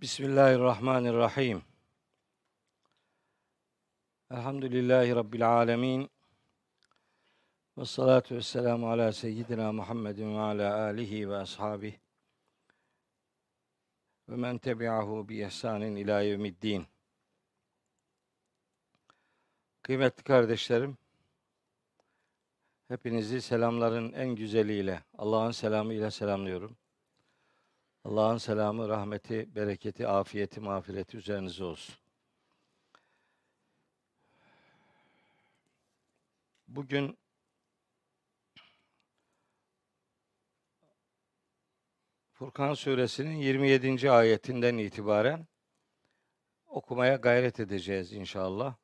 Bismillahirrahmanirrahim. Elhamdülillahi Rabbil alemin. Ve salatu ve selamu ala seyyidina Muhammedin ve ala alihi ve ashabihi. Ve men tebi'ahu bi ihsanin ila yevmiddin. Kıymetli kardeşlerim, hepinizi selamların en güzeliyle, Allah'ın selamı ile selamlıyorum. Allah'ın selamı, rahmeti, bereketi, afiyeti, mağfireti üzerinize olsun. Bugün Furkan suresinin 27. ayetinden itibaren okumaya gayret edeceğiz inşallah.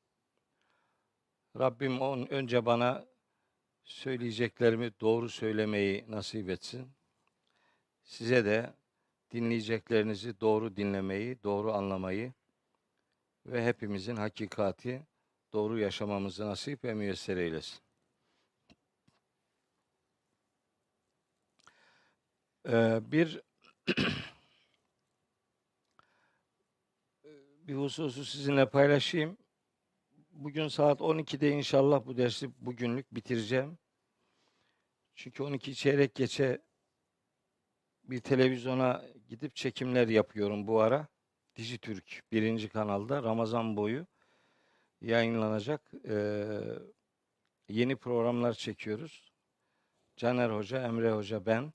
Rabbim on, önce bana söyleyeceklerimi doğru söylemeyi nasip etsin. Size de dinleyeceklerinizi doğru dinlemeyi, doğru anlamayı ve hepimizin hakikati doğru yaşamamızı nasip ve müyesser eylesin. Ee, bir bir hususu sizinle paylaşayım. Bugün saat 12'de inşallah bu dersi bugünlük bitireceğim. Çünkü 12 çeyrek geçe bir televizyona gidip çekimler yapıyorum bu ara. Dijitürk birinci kanalda Ramazan boyu yayınlanacak ee, yeni programlar çekiyoruz. Caner Hoca, Emre Hoca, ben.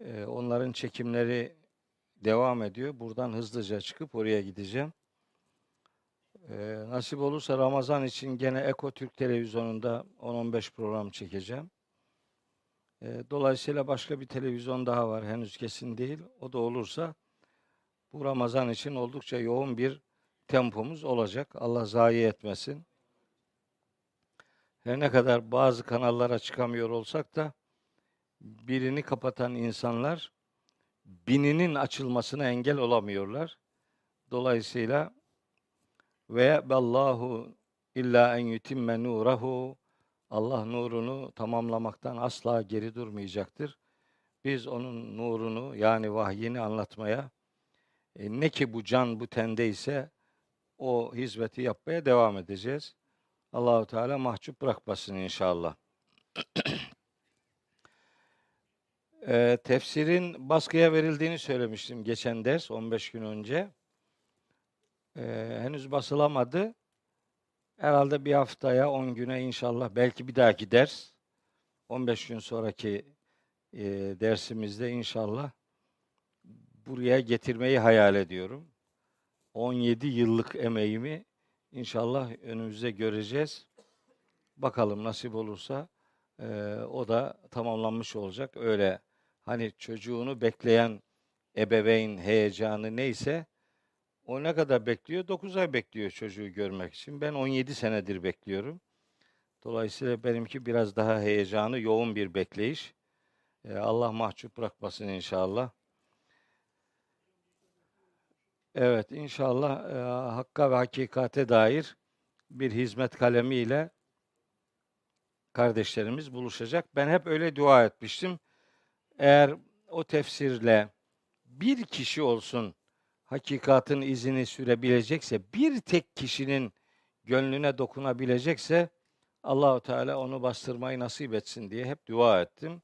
Ee, onların çekimleri devam ediyor. Buradan hızlıca çıkıp oraya gideceğim. Ee, nasip olursa Ramazan için gene Eko Türk Televizyonu'nda 10-15 program çekeceğim. Ee, dolayısıyla başka bir televizyon daha var. Henüz kesin değil. O da olursa bu Ramazan için oldukça yoğun bir tempomuz olacak. Allah zayi etmesin. Her ne kadar bazı kanallara çıkamıyor olsak da birini kapatan insanlar bininin açılmasına engel olamıyorlar. Dolayısıyla ve ballahu illa en yutimme nurahu Allah nurunu tamamlamaktan asla geri durmayacaktır. Biz onun nurunu yani vahyini anlatmaya e, ne ki bu can bu tende ise o hizmeti yapmaya devam edeceğiz. Allahu Teala mahcup bırakmasın inşallah. e, tefsirin baskıya verildiğini söylemiştim geçen ders 15 gün önce. E, henüz basılamadı. Herhalde bir haftaya 10 güne inşallah belki bir dahaki ders 15 gün sonraki e, dersimizde inşallah buraya getirmeyi hayal ediyorum. 17 yıllık emeğimi inşallah önümüzde göreceğiz. Bakalım nasip olursa e, o da tamamlanmış olacak. Öyle hani çocuğunu bekleyen ebeveyn heyecanı neyse o ne kadar bekliyor? 9 ay bekliyor çocuğu görmek için. Ben 17 senedir bekliyorum. Dolayısıyla benimki biraz daha heyecanı, yoğun bir bekleyiş. Ee, Allah mahcup bırakmasın inşallah. Evet, inşallah e, hakka ve hakikate dair bir hizmet kalemiyle kardeşlerimiz buluşacak. Ben hep öyle dua etmiştim. Eğer o tefsirle bir kişi olsun hakikatın izini sürebilecekse, bir tek kişinin gönlüne dokunabilecekse Allahu Teala onu bastırmayı nasip etsin diye hep dua ettim.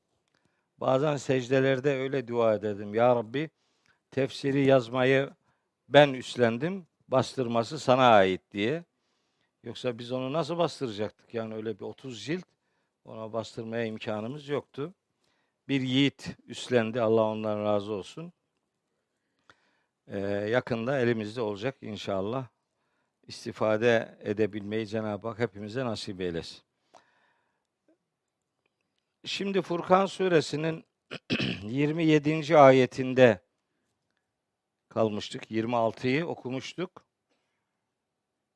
Bazen secdelerde öyle dua ederdim. Ya Rabbi tefsiri yazmayı ben üstlendim, bastırması sana ait diye. Yoksa biz onu nasıl bastıracaktık? Yani öyle bir 30 cilt ona bastırmaya imkanımız yoktu. Bir yiğit üstlendi, Allah ondan razı olsun e, yakında elimizde olacak inşallah. İstifade edebilmeyi Cenab-ı Hak hepimize nasip eylesin. Şimdi Furkan suresinin 27. ayetinde kalmıştık. 26'yı okumuştuk.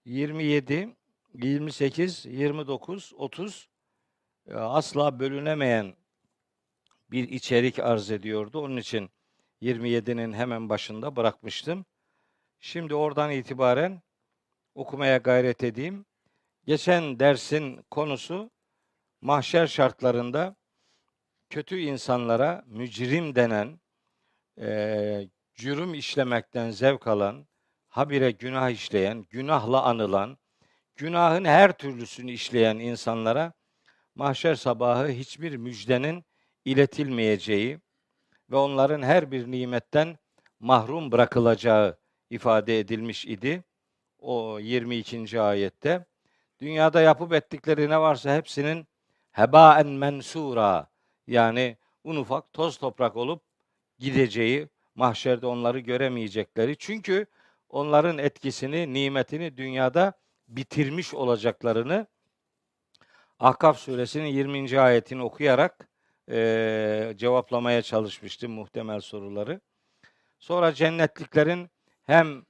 27, 28, 29, 30 asla bölünemeyen bir içerik arz ediyordu. Onun için 27'nin hemen başında bırakmıştım. Şimdi oradan itibaren okumaya gayret edeyim. Geçen dersin konusu mahşer şartlarında kötü insanlara mücrim denen, e, cürüm işlemekten zevk alan, habire günah işleyen, günahla anılan, günahın her türlüsünü işleyen insanlara mahşer sabahı hiçbir müjdenin iletilmeyeceği ve onların her bir nimetten mahrum bırakılacağı ifade edilmiş idi. O 22. ayette. Dünyada yapıp ettikleri ne varsa hepsinin hebaen mensura yani un ufak toz toprak olup gideceği, mahşerde onları göremeyecekleri. Çünkü onların etkisini, nimetini dünyada bitirmiş olacaklarını Ahkaf suresinin 20. ayetini okuyarak e, cevaplamaya çalışmıştım muhtemel soruları. Sonra cennetliklerin hem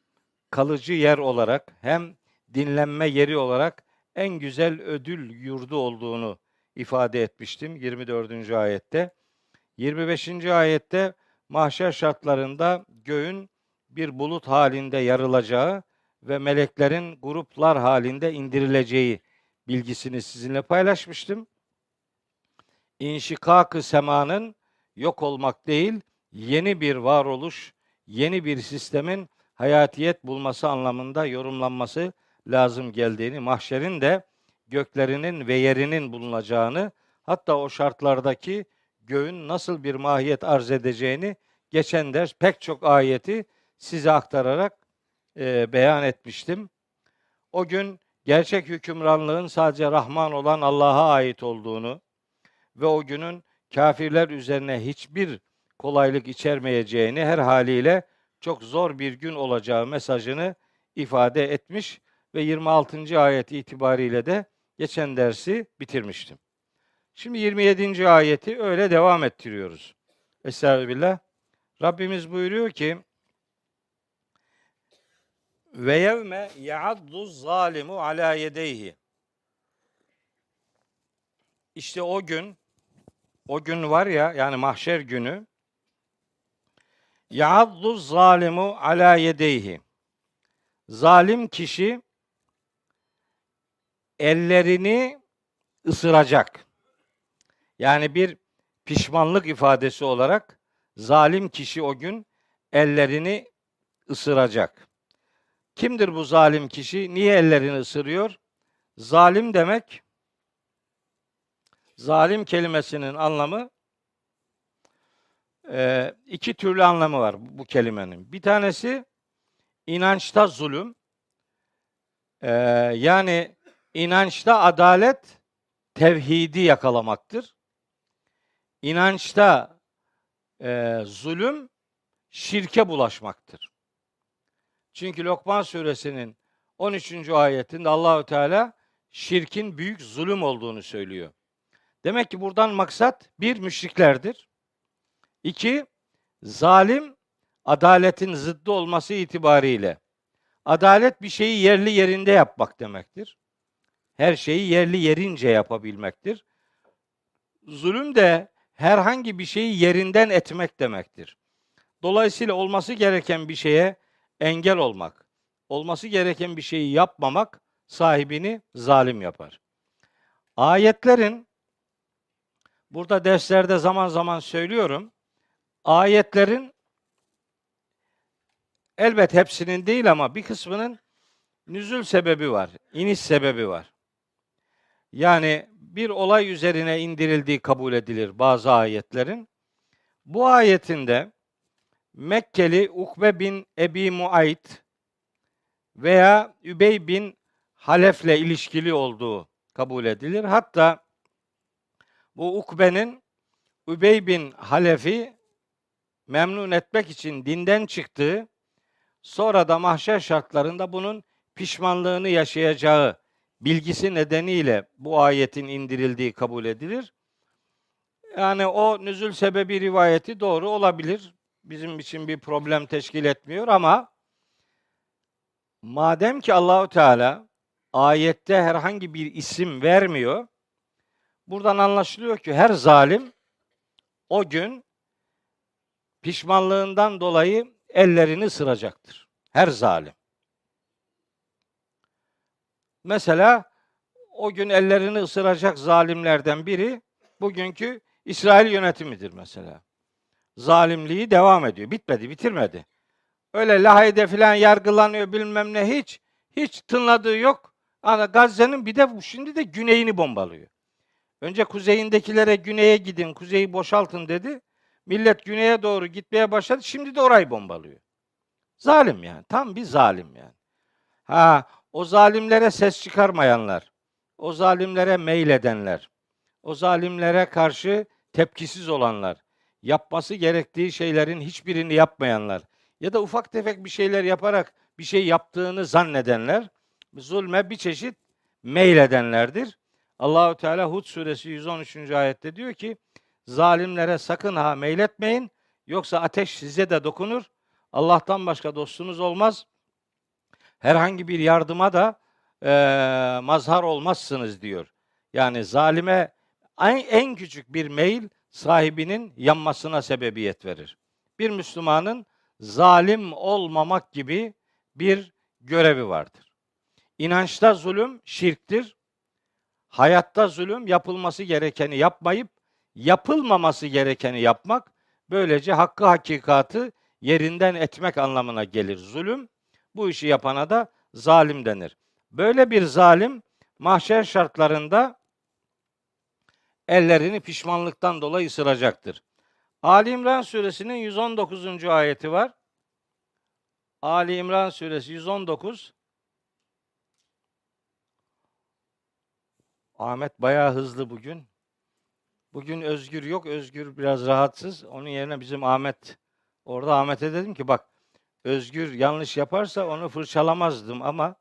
kalıcı yer olarak hem dinlenme yeri olarak en güzel ödül yurdu olduğunu ifade etmiştim 24. ayette. 25. ayette mahşer şartlarında göğün bir bulut halinde yarılacağı ve meleklerin gruplar halinde indirileceği bilgisini sizinle paylaşmıştım. İnşikak-ı semanın yok olmak değil, yeni bir varoluş, yeni bir sistemin hayatiyet bulması anlamında yorumlanması lazım geldiğini, mahşerin de göklerinin ve yerinin bulunacağını, hatta o şartlardaki göğün nasıl bir mahiyet arz edeceğini geçen ders pek çok ayeti size aktararak e, beyan etmiştim. O gün gerçek hükümranlığın sadece Rahman olan Allah'a ait olduğunu ve o günün kafirler üzerine hiçbir kolaylık içermeyeceğini her haliyle çok zor bir gün olacağı mesajını ifade etmiş ve 26. ayet itibariyle de geçen dersi bitirmiştim. Şimdi 27. ayeti öyle devam ettiriyoruz. Estağfirullah. Rabbimiz buyuruyor ki ve yevme ya'addu zalimu ala yedeyhi. İşte o gün o gün var ya yani mahşer günü ya'addu zalimu ala yedeyhi. Zalim kişi ellerini ısıracak. Yani bir pişmanlık ifadesi olarak zalim kişi o gün ellerini ısıracak. Kimdir bu zalim kişi? Niye ellerini ısırıyor? Zalim demek zalim kelimesinin anlamı e, iki türlü anlamı var bu kelimenin. Bir tanesi inançta zulüm. E, yani inançta adalet tevhidi yakalamaktır. İnançta e, zulüm şirke bulaşmaktır. Çünkü Lokman suresinin 13. ayetinde Allahü Teala şirkin büyük zulüm olduğunu söylüyor. Demek ki buradan maksat bir müşriklerdir. İki, zalim adaletin zıddı olması itibariyle. Adalet bir şeyi yerli yerinde yapmak demektir. Her şeyi yerli yerince yapabilmektir. Zulüm de herhangi bir şeyi yerinden etmek demektir. Dolayısıyla olması gereken bir şeye engel olmak, olması gereken bir şeyi yapmamak sahibini zalim yapar. Ayetlerin burada derslerde zaman zaman söylüyorum. Ayetlerin elbet hepsinin değil ama bir kısmının nüzül sebebi var, iniş sebebi var. Yani bir olay üzerine indirildiği kabul edilir bazı ayetlerin. Bu ayetinde Mekkeli Ukbe bin Ebi Muayt veya Übey bin Halef'le ilişkili olduğu kabul edilir. Hatta bu Ukbe'nin Übey bin Halef'i memnun etmek için dinden çıktığı, sonra da mahşer şartlarında bunun pişmanlığını yaşayacağı bilgisi nedeniyle bu ayetin indirildiği kabul edilir. Yani o nüzül sebebi rivayeti doğru olabilir bizim için bir problem teşkil etmiyor ama madem ki Allahu Teala ayette herhangi bir isim vermiyor, buradan anlaşılıyor ki her zalim o gün pişmanlığından dolayı ellerini ısıracaktır. Her zalim. Mesela o gün ellerini ısıracak zalimlerden biri bugünkü İsrail yönetimidir mesela. zalimliği devam ediyor. Bitmedi, bitirmedi. Öyle Lahey'de filan yargılanıyor bilmem ne hiç. Hiç tınladığı yok. Ana Gazze'nin bir de şimdi de güneyini bombalıyor. Önce kuzeyindekilere güneye gidin, kuzeyi boşaltın dedi. Millet güneye doğru gitmeye başladı. Şimdi de orayı bombalıyor. Zalim yani. Tam bir zalim yani. Ha, o zalimlere ses çıkarmayanlar, o zalimlere meyledenler, o zalimlere karşı tepkisiz olanlar, yapması gerektiği şeylerin hiçbirini yapmayanlar ya da ufak tefek bir şeyler yaparak bir şey yaptığını zannedenler zulme bir çeşit meyledenlerdir. Allahu Teala Hud suresi 113. ayette diyor ki zalimlere sakın ha meyletmeyin yoksa ateş size de dokunur. Allah'tan başka dostunuz olmaz. Herhangi bir yardıma da eee, mazhar olmazsınız diyor. Yani zalime en, en küçük bir meyil sahibinin yanmasına sebebiyet verir. Bir Müslümanın zalim olmamak gibi bir görevi vardır. İnançta zulüm şirktir. Hayatta zulüm yapılması gerekeni yapmayıp yapılmaması gerekeni yapmak böylece hakkı hakikatı yerinden etmek anlamına gelir. Zulüm bu işi yapana da zalim denir. Böyle bir zalim mahşer şartlarında ellerini pişmanlıktan dolayı ısıracaktır. Ali İmran suresinin 119. ayeti var. Ali İmran suresi 119. Ahmet bayağı hızlı bugün. Bugün Özgür yok. Özgür biraz rahatsız. Onun yerine bizim Ahmet orada Ahmet'e dedim ki bak Özgür yanlış yaparsa onu fırçalamazdım ama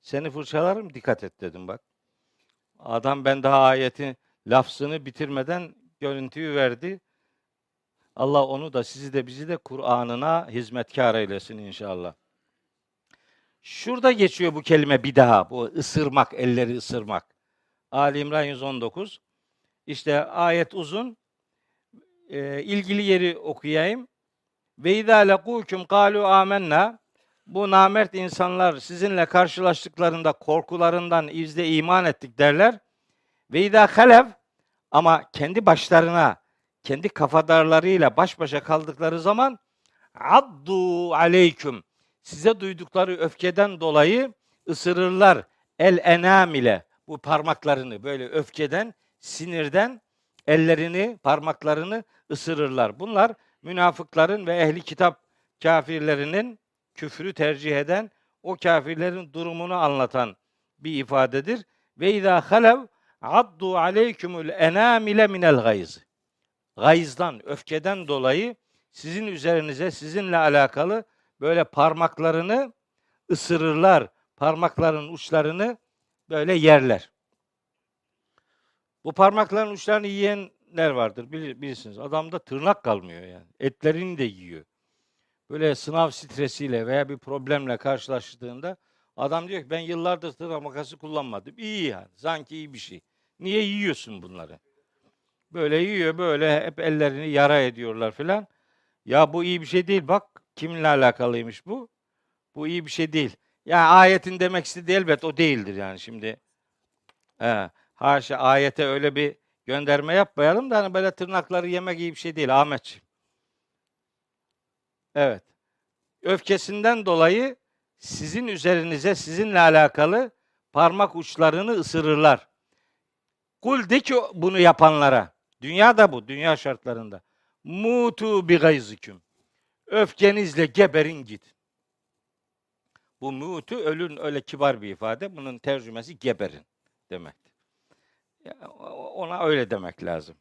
seni fırçalarım dikkat et dedim bak. Adam ben daha ayetin lafzını bitirmeden görüntüyü verdi. Allah onu da sizi de bizi de Kur'an'ına hizmetkar eylesin inşallah. Şurada geçiyor bu kelime bir daha. Bu ısırmak, elleri ısırmak. Ali İmran 119. İşte ayet uzun. Ee, ilgili yeri okuyayım. Ve izâ lekûküm kâlû âmennâ. Bu namert insanlar sizinle karşılaştıklarında korkularından izde iman ettik derler. Ve izâ halev ama kendi başlarına, kendi kafadarlarıyla baş başa kaldıkları zaman addu aleyküm size duydukları öfkeden dolayı ısırırlar el enam ile bu parmaklarını böyle öfkeden, sinirden ellerini, parmaklarını ısırırlar. Bunlar münafıkların ve ehli kitap kafirlerinin küfrü tercih eden o kafirlerin durumunu anlatan bir ifadedir. Ve izâ halev addu aleykümül enamile minel gayz. Gayızdan, öfkeden dolayı sizin üzerinize, sizinle alakalı böyle parmaklarını ısırırlar. Parmakların uçlarını böyle yerler. Bu parmakların uçlarını yiyenler vardır bilir- bilirsiniz. Adamda tırnak kalmıyor yani. Etlerini de yiyor. Böyle sınav stresiyle veya bir problemle karşılaştığında adam diyor ki ben yıllardır tırnak makası kullanmadım. İyi yani. Sanki iyi bir şey. Niye yiyorsun bunları? Böyle yiyor böyle hep ellerini yara ediyorlar filan. Ya bu iyi bir şey değil. Bak kiminle alakalıymış bu? Bu iyi bir şey değil. Yani ayetin demek istediği elbet o değildir yani şimdi. He, haşa ayete öyle bir gönderme yapmayalım da hani böyle tırnakları yemek iyi bir şey değil Ahmetciğim. Evet. Öfkesinden dolayı sizin üzerinize sizinle alakalı parmak uçlarını ısırırlar. Kul de ki bunu yapanlara. Dünya da bu, dünya şartlarında. Mutu bi gayziküm. Öfkenizle geberin git. Bu mutu ölün öyle kibar bir ifade. Bunun tercümesi geberin demektir. Ya, o- ona öyle demek lazım.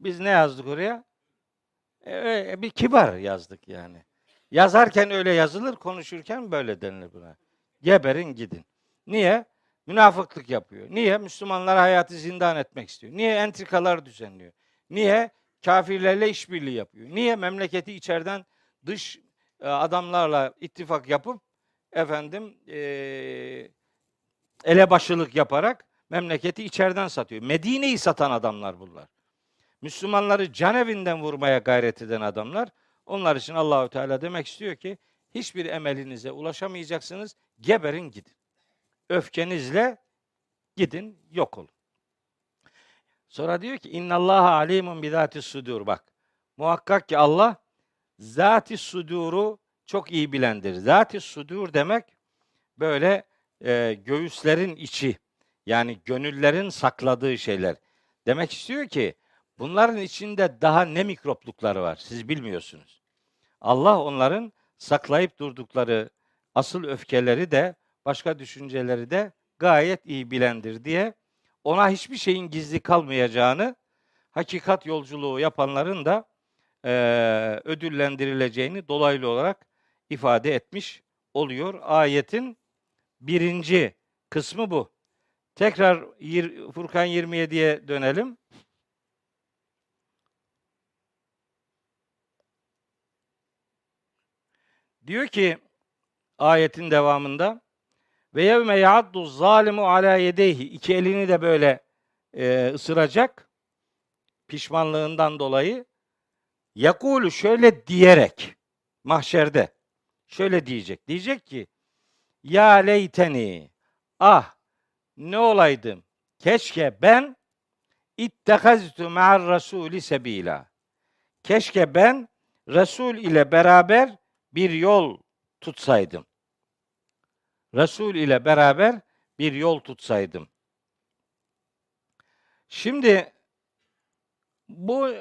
Biz ne yazdık oraya? E, öyle bir kibar yazdık yani. Yazarken öyle yazılır, konuşurken böyle denilir buna. Geberin gidin. Niye? Münafıklık yapıyor. Niye? Müslümanlara hayatı zindan etmek istiyor. Niye? Entrikalar düzenliyor. Niye? Kafirlerle işbirliği yapıyor. Niye? Memleketi içeriden dış adamlarla ittifak yapıp efendim e, elebaşılık yaparak memleketi içeriden satıyor. Medine'yi satan adamlar bunlar. Müslümanları can evinden vurmaya gayret eden adamlar. Onlar için Allahü Teala demek istiyor ki hiçbir emelinize ulaşamayacaksınız. Geberin gidin. Öfkenizle gidin yok olun. Sonra diyor ki innallaha alimun bizatis sudur bak. Muhakkak ki Allah zati suduru çok iyi bilendir. Zati sudur demek böyle e, göğüslerin içi yani gönüllerin sakladığı şeyler. Demek istiyor ki bunların içinde daha ne mikroplukları var siz bilmiyorsunuz. Allah onların saklayıp durdukları asıl öfkeleri de başka düşünceleri de gayet iyi bilendir diye ona hiçbir şeyin gizli kalmayacağını hakikat yolculuğu yapanların da e, ödüllendirileceğini dolaylı olarak ifade etmiş oluyor. Ayetin birinci kısmı bu. Tekrar Furkan 27'ye dönelim. Diyor ki ayetin devamında ve yevme ya'addu zalimu ala yedeyhi iki elini de böyle e, ısıracak pişmanlığından dolayı yakulu şöyle diyerek mahşerde şöyle diyecek. Diyecek ki ya leyteni ah ne olaydım keşke ben ittekaztu ma'ar rasuli sebila. Keşke ben Resul ile beraber bir yol tutsaydım. Resul ile beraber bir yol tutsaydım. Şimdi bu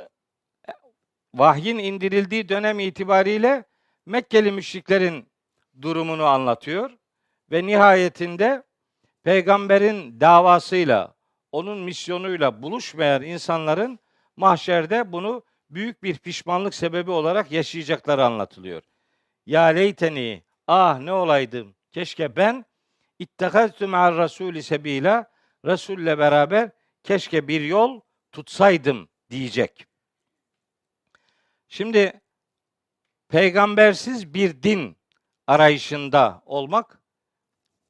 vahyin indirildiği dönem itibariyle Mekkeli müşriklerin durumunu anlatıyor ve nihayetinde peygamberin davasıyla, onun misyonuyla buluşmayan insanların mahşerde bunu büyük bir pişmanlık sebebi olarak yaşayacakları anlatılıyor. Ya leyteni, ah ne olaydım, keşke ben ittekaztü me'ar rasûli sebila, Resul'le beraber keşke bir yol tutsaydım diyecek. Şimdi peygambersiz bir din arayışında olmak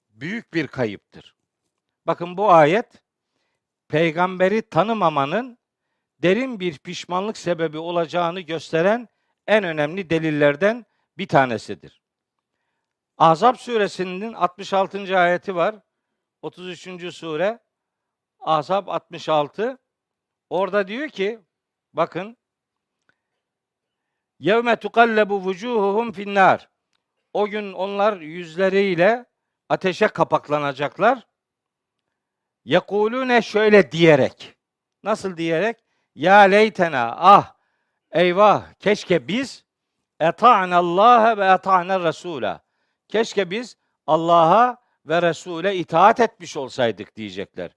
büyük bir kayıptır. Bakın bu ayet peygamberi tanımamanın derin bir pişmanlık sebebi olacağını gösteren en önemli delillerden bir tanesidir. Ahzab suresinin 66. ayeti var. 33. sure Ahzab 66. Orada diyor ki bakın Yevme tukallabu vucuhuhum finnar. O gün onlar yüzleriyle ateşe kapaklanacaklar. Yekulune şöyle diyerek. Nasıl diyerek? Ya leytena ah eyvah keşke biz eta'na Allah'a ve eta'na Resul'a. Keşke biz Allah'a ve Resul'e itaat etmiş olsaydık diyecekler.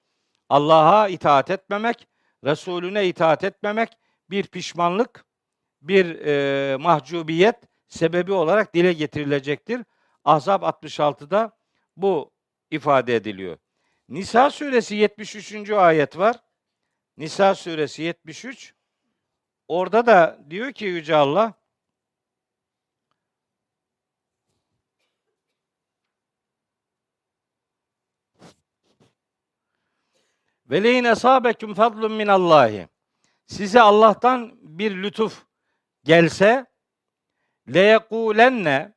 Allah'a itaat etmemek, Resulüne itaat etmemek bir pişmanlık, bir e, mahcubiyet sebebi olarak dile getirilecektir. Ahzab 66'da bu ifade ediliyor. Nisa suresi 73. ayet var. Nisa suresi 73. Orada da diyor ki Yüce Allah Ve leyin esabeküm fadlun min Allahi. Size Allah'tan bir lütuf gelse leyekulenne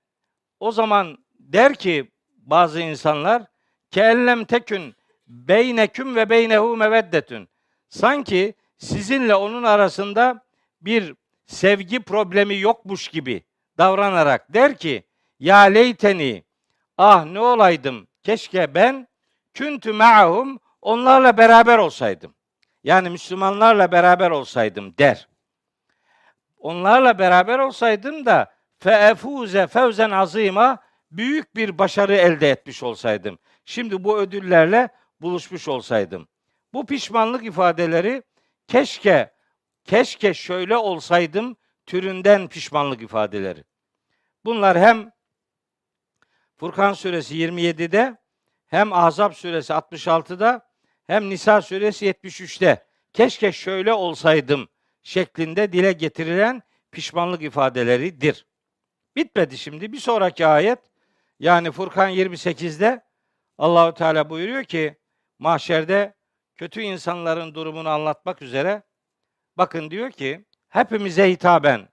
o zaman der ki bazı insanlar kellem tekün beyneküm ve beynehu meveddetün. Sanki sizinle onun arasında bir sevgi problemi yokmuş gibi davranarak der ki ya leyteni ah ne olaydım keşke ben küntü ma'hum onlarla beraber olsaydım. Yani Müslümanlarla beraber olsaydım der. Onlarla beraber olsaydım da feefuze fevzen azima büyük bir başarı elde etmiş olsaydım. Şimdi bu ödüllerle buluşmuş olsaydım. Bu pişmanlık ifadeleri keşke keşke şöyle olsaydım türünden pişmanlık ifadeleri. Bunlar hem Furkan suresi 27'de hem Ahzab suresi 66'da hem Nisa suresi 73'te keşke şöyle olsaydım şeklinde dile getirilen pişmanlık ifadeleridir. Bitmedi şimdi. Bir sonraki ayet yani Furkan 28'de Allahu Teala buyuruyor ki mahşerde kötü insanların durumunu anlatmak üzere bakın diyor ki hepimize hitaben.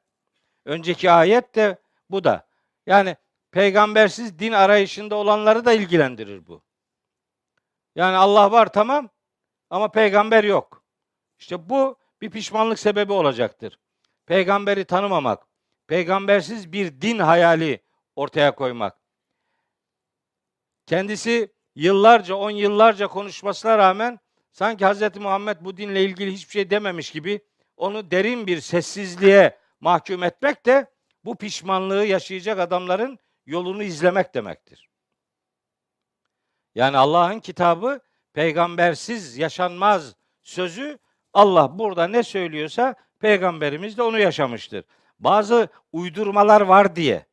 Önceki ayet de bu da. Yani peygambersiz din arayışında olanları da ilgilendirir bu. Yani Allah var tamam ama peygamber yok. İşte bu bir pişmanlık sebebi olacaktır. peygamberi tanımamak, peygambersiz bir din hayali ortaya koymak. Kendisi yıllarca, on yıllarca konuşmasına rağmen sanki Hz. Muhammed bu dinle ilgili hiçbir şey dememiş gibi onu derin bir sessizliğe mahkum etmek de bu pişmanlığı yaşayacak adamların yolunu izlemek demektir. Yani Allah'ın kitabı peygambersiz yaşanmaz sözü Allah burada ne söylüyorsa peygamberimiz de onu yaşamıştır. Bazı uydurmalar var diye,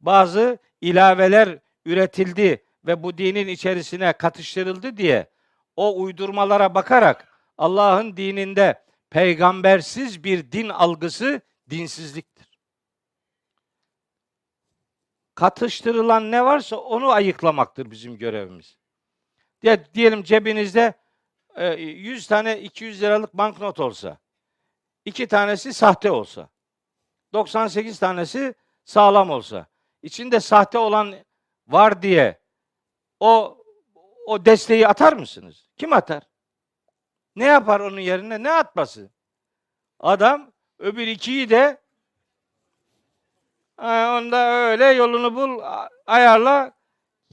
bazı ilaveler üretildi ve bu dinin içerisine katıştırıldı diye o uydurmalara bakarak Allah'ın dininde peygambersiz bir din algısı dinsizliktir. Katıştırılan ne varsa onu ayıklamaktır bizim görevimiz. Diye, diyelim cebinizde 100 tane 200 liralık banknot olsa, iki tanesi sahte olsa, 98 tanesi sağlam olsa, içinde sahte olan var diye o o desteği atar mısınız? Kim atar? Ne yapar onun yerine? Ne atması? Adam öbür ikiyi de onda öyle yolunu bul, ayarla,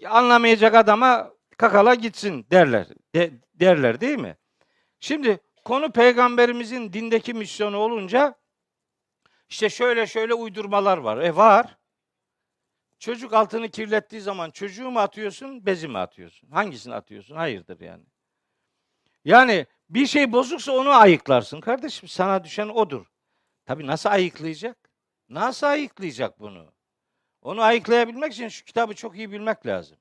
anlamayacak adama kakala gitsin derler. De, derler değil mi? Şimdi konu peygamberimizin dindeki misyonu olunca işte şöyle şöyle uydurmalar var. E var. Çocuk altını kirlettiği zaman çocuğu mu atıyorsun, bezi mi atıyorsun? Hangisini atıyorsun? Hayırdır yani. Yani bir şey bozuksa onu ayıklarsın. Kardeşim sana düşen odur. Tabii nasıl ayıklayacak? Nasıl ayıklayacak bunu? Onu ayıklayabilmek için şu kitabı çok iyi bilmek lazım.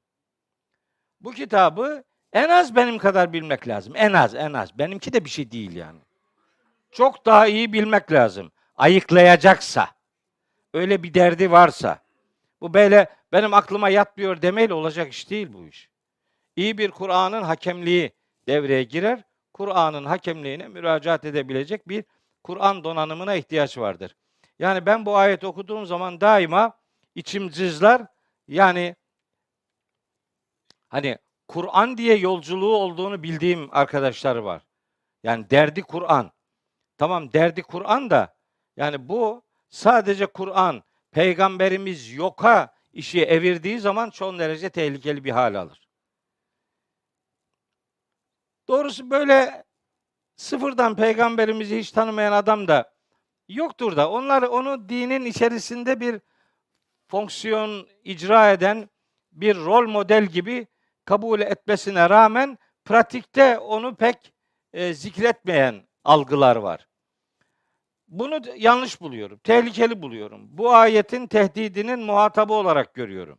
Bu kitabı en az benim kadar bilmek lazım. En az, en az. Benimki de bir şey değil yani. Çok daha iyi bilmek lazım. Ayıklayacaksa. Öyle bir derdi varsa. Bu böyle benim aklıma yatmıyor demeyle olacak iş değil bu iş. İyi bir Kur'an'ın hakemliği devreye girer. Kur'an'ın hakemliğine müracaat edebilecek bir Kur'an donanımına ihtiyaç vardır. Yani ben bu ayet okuduğum zaman daima içim cızlar. Yani hani Kur'an diye yolculuğu olduğunu bildiğim arkadaşlar var. Yani derdi Kur'an. Tamam derdi Kur'an da yani bu sadece Kur'an peygamberimiz yoka işi evirdiği zaman çok derece tehlikeli bir hal alır. Doğrusu böyle sıfırdan peygamberimizi hiç tanımayan adam da yoktur da onlar onu dinin içerisinde bir fonksiyon icra eden bir rol model gibi kabul etmesine rağmen pratikte onu pek e, zikretmeyen algılar var. Bunu yanlış buluyorum, tehlikeli buluyorum. Bu ayetin tehdidinin muhatabı olarak görüyorum.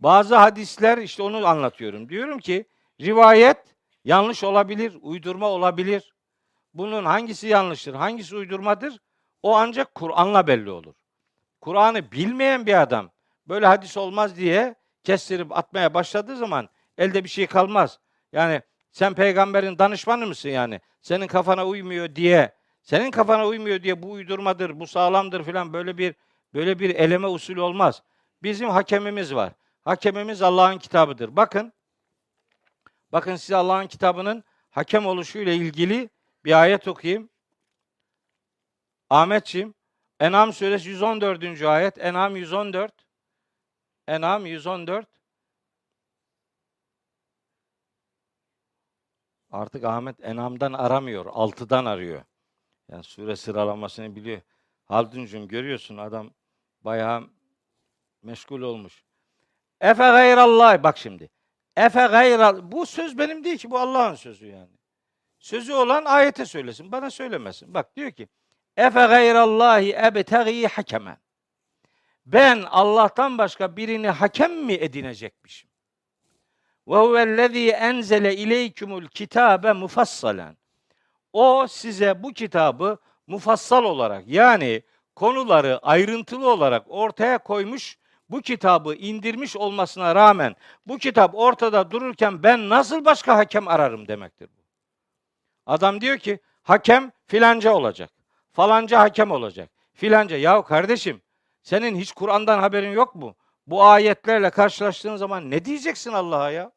Bazı hadisler işte onu anlatıyorum. Diyorum ki rivayet yanlış olabilir, uydurma olabilir. Bunun hangisi yanlıştır, hangisi uydurmadır? O ancak Kur'an'la belli olur. Kur'an'ı bilmeyen bir adam böyle hadis olmaz diye kestirip atmaya başladığı zaman elde bir şey kalmaz. Yani sen peygamberin danışmanı mısın yani? Senin kafana uymuyor diye, senin kafana uymuyor diye bu uydurmadır, bu sağlamdır filan böyle bir böyle bir eleme usulü olmaz. Bizim hakemimiz var. Hakemimiz Allah'ın kitabıdır. Bakın. Bakın size Allah'ın kitabının hakem oluşuyla ilgili bir ayet okuyayım. Ahmetciğim, En'am suresi 114. ayet. En'am 114. En'am 114. Artık Ahmet En'am'dan aramıyor, altıdan arıyor. Yani sure sıralamasını biliyor. Halduncuğum görüyorsun adam bayağı meşgul olmuş. Efe gayrallah bak şimdi. Efe gayral bu söz benim değil ki bu Allah'ın sözü yani. Sözü olan ayete söylesin. Bana söylemesin. Bak diyor ki Efe gayrallahi ebtegi hakeme. Ben Allah'tan başka birini hakem mi edinecekmişim? Ve huvellezî enzele ileykumul kitabe mufassalen. O size bu kitabı mufassal olarak yani konuları ayrıntılı olarak ortaya koymuş, bu kitabı indirmiş olmasına rağmen bu kitap ortada dururken ben nasıl başka hakem ararım demektir bu. Adam diyor ki hakem filanca olacak. Falanca hakem olacak. Filanca. Yahu kardeşim senin hiç Kur'an'dan haberin yok mu? Bu ayetlerle karşılaştığın zaman ne diyeceksin Allah'a ya?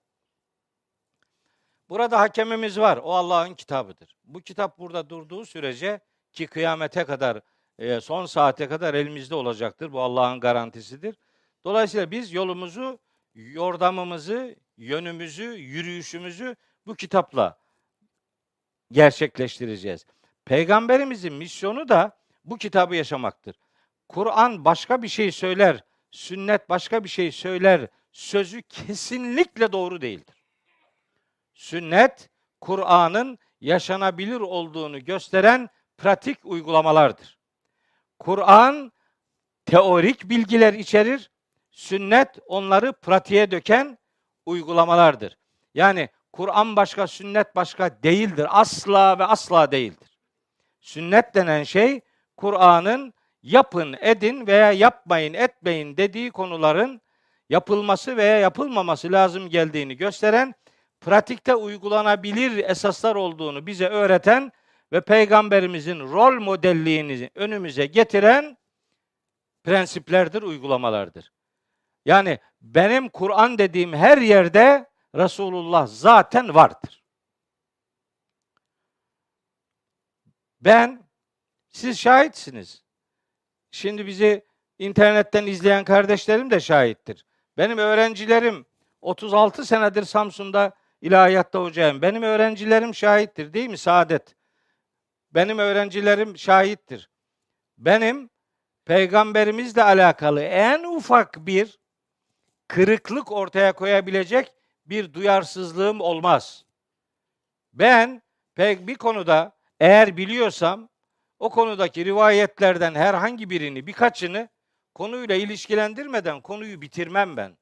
Burada hakemimiz var. O Allah'ın kitabıdır. Bu kitap burada durduğu sürece ki kıyamete kadar e, son saate kadar elimizde olacaktır. Bu Allah'ın garantisidir. Dolayısıyla biz yolumuzu, yordamımızı, yönümüzü, yürüyüşümüzü bu kitapla gerçekleştireceğiz. Peygamberimizin misyonu da bu kitabı yaşamaktır. Kur'an başka bir şey söyler, sünnet başka bir şey söyler sözü kesinlikle doğru değildir. Sünnet Kur'an'ın yaşanabilir olduğunu gösteren pratik uygulamalardır. Kur'an teorik bilgiler içerir, sünnet onları pratiğe döken uygulamalardır. Yani Kur'an başka, sünnet başka değildir. Asla ve asla değildir. Sünnet denen şey Kur'an'ın yapın, edin veya yapmayın, etmeyin dediği konuların yapılması veya yapılmaması lazım geldiğini gösteren, pratikte uygulanabilir esaslar olduğunu bize öğreten ve peygamberimizin rol modelliğini önümüze getiren prensiplerdir, uygulamalardır. Yani benim Kur'an dediğim her yerde Resulullah zaten vardır. Ben, siz şahitsiniz. Şimdi bizi internetten izleyen kardeşlerim de şahittir. Benim öğrencilerim 36 senedir Samsun'da ilahiyatta hocayım. Benim öğrencilerim şahittir değil mi Saadet? Benim öğrencilerim şahittir. Benim peygamberimizle alakalı en ufak bir kırıklık ortaya koyabilecek bir duyarsızlığım olmaz. Ben pek bir konuda eğer biliyorsam o konudaki rivayetlerden herhangi birini, birkaçını konuyla ilişkilendirmeden konuyu bitirmem ben.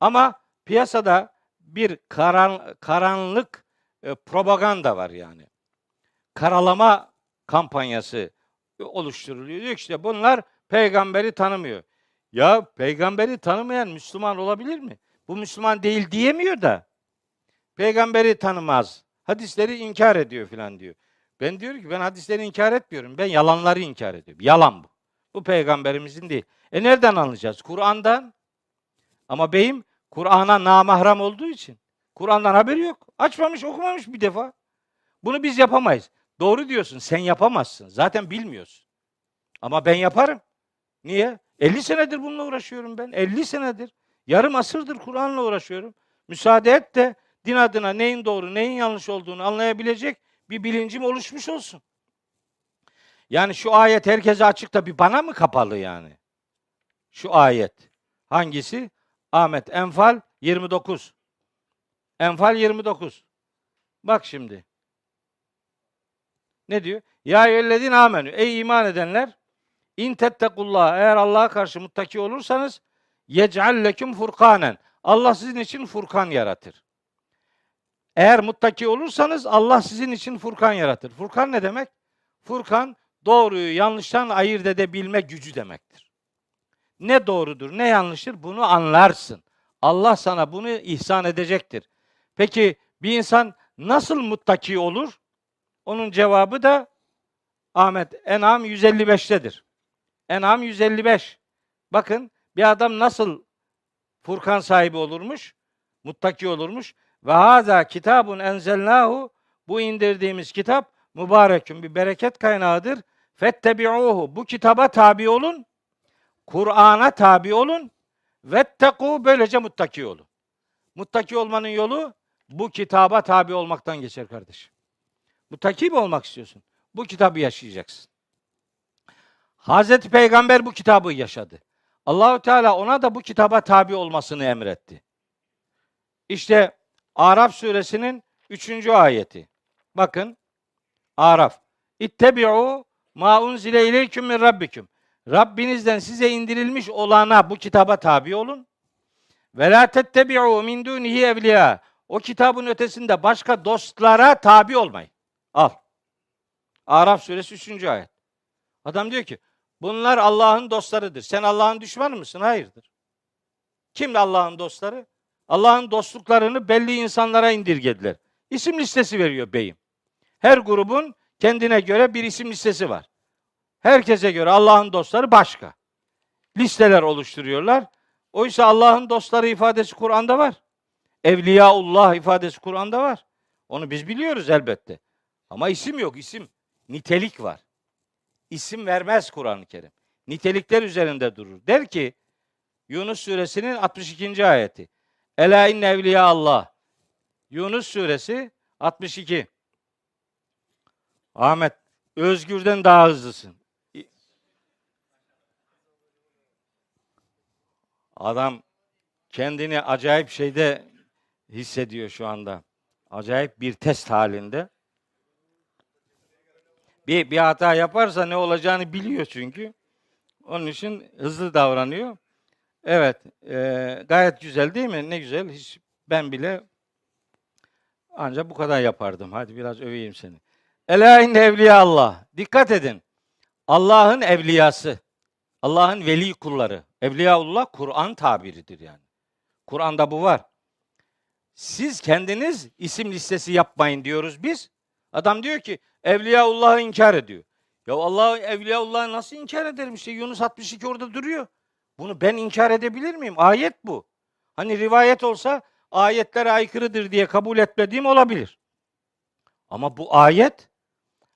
Ama piyasada bir karan, karanlık e, propaganda var yani. Karalama kampanyası oluşturuluyor. Diyor işte bunlar peygamberi tanımıyor. Ya peygamberi tanımayan Müslüman olabilir mi? Bu Müslüman değil diyemiyor da. Peygamberi tanımaz. Hadisleri inkar ediyor filan diyor. Ben diyorum ki ben hadisleri inkar etmiyorum. Ben yalanları inkar ediyorum. Yalan bu. Bu peygamberimizin değil. E nereden anlayacağız? Kur'an'dan. Ama beyim Kur'an'a namahram olduğu için. Kur'an'dan haberi yok. Açmamış, okumamış bir defa. Bunu biz yapamayız. Doğru diyorsun. Sen yapamazsın. Zaten bilmiyorsun. Ama ben yaparım. Niye? 50 senedir bununla uğraşıyorum ben. 50 senedir. Yarım asırdır Kur'an'la uğraşıyorum. Müsaade et de din adına neyin doğru, neyin yanlış olduğunu anlayabilecek bir bilincim oluşmuş olsun. Yani şu ayet herkese açık da bir bana mı kapalı yani? Şu ayet. Hangisi? Ahmet Enfal 29. Enfal 29. Bak şimdi. Ne diyor? Ya eyyühellezine amenü. Ey iman edenler in tettekullah eğer Allah'a karşı muttaki olursanız yec'al leküm furkanen. Allah sizin için furkan yaratır. Eğer muttaki olursanız Allah sizin için furkan yaratır. Furkan ne demek? Furkan doğruyu yanlıştan ayırt edebilme gücü demektir. Ne doğrudur, ne yanlıştır bunu anlarsın. Allah sana bunu ihsan edecektir. Peki bir insan nasıl muttaki olur? Onun cevabı da Ahmet En'am 155'tedir. En'am 155. Bakın bir adam nasıl Furkan sahibi olurmuş? Muttaki olurmuş. Ve haza kitabun enzelnahu bu indirdiğimiz kitap mübarekün bir bereket kaynağıdır. Fettebi'uhu bu kitaba tabi olun. Kur'an'a tabi olun. Vetteku böylece muttaki olun. Muttaki olmanın yolu bu kitaba tabi olmaktan geçer kardeşim. Muttaki mi olmak istiyorsun? Bu kitabı yaşayacaksın. Hazreti Peygamber bu kitabı yaşadı. Allahü Teala ona da bu kitaba tabi olmasını emretti. İşte Araf suresinin 3. ayeti. Bakın Araf. İttebi'u ma unzile ileyküm min rabbikum. Rabbinizden size indirilmiş olana bu kitaba tabi olun. Ve la tettebi'u min dunihi evliya. O kitabın ötesinde başka dostlara tabi olmayın. Al. Araf suresi 3. ayet. Adam diyor ki bunlar Allah'ın dostlarıdır. Sen Allah'ın düşmanı mısın? Hayırdır. Kim Allah'ın dostları? Allah'ın dostluklarını belli insanlara indirgediler. İsim listesi veriyor beyim. Her grubun kendine göre bir isim listesi var. Herkese göre Allah'ın dostları başka. Listeler oluşturuyorlar. Oysa Allah'ın dostları ifadesi Kur'an'da var. Evliyaullah ifadesi Kur'an'da var. Onu biz biliyoruz elbette. Ama isim yok, isim. Nitelik var. İsim vermez Kur'an-ı Kerim. Nitelikler üzerinde durur. Der ki Yunus suresinin 62. ayeti. Ela inne evliya Allah. Yunus suresi 62. Ahmet Özgür'den daha hızlısın. Adam kendini acayip şeyde hissediyor şu anda. Acayip bir test halinde. Bir, bir hata yaparsa ne olacağını biliyor çünkü. Onun için hızlı davranıyor. Evet, e, gayet güzel değil mi? Ne güzel. Hiç ben bile ancak bu kadar yapardım. Hadi biraz öveyim seni. Ela inne evliya Allah. Dikkat edin. Allah'ın evliyası. Allah'ın veli kulları. Evliyaullah Kur'an tabiridir yani. Kur'an'da bu var. Siz kendiniz isim listesi yapmayın diyoruz biz. Adam diyor ki Evliyaullah'ı inkar ediyor. Ya Allah Evliyaullah'ı nasıl inkar ederim? İşte Yunus 62 orada duruyor. Bunu ben inkar edebilir miyim? Ayet bu. Hani rivayet olsa ayetlere aykırıdır diye kabul etmediğim olabilir. Ama bu ayet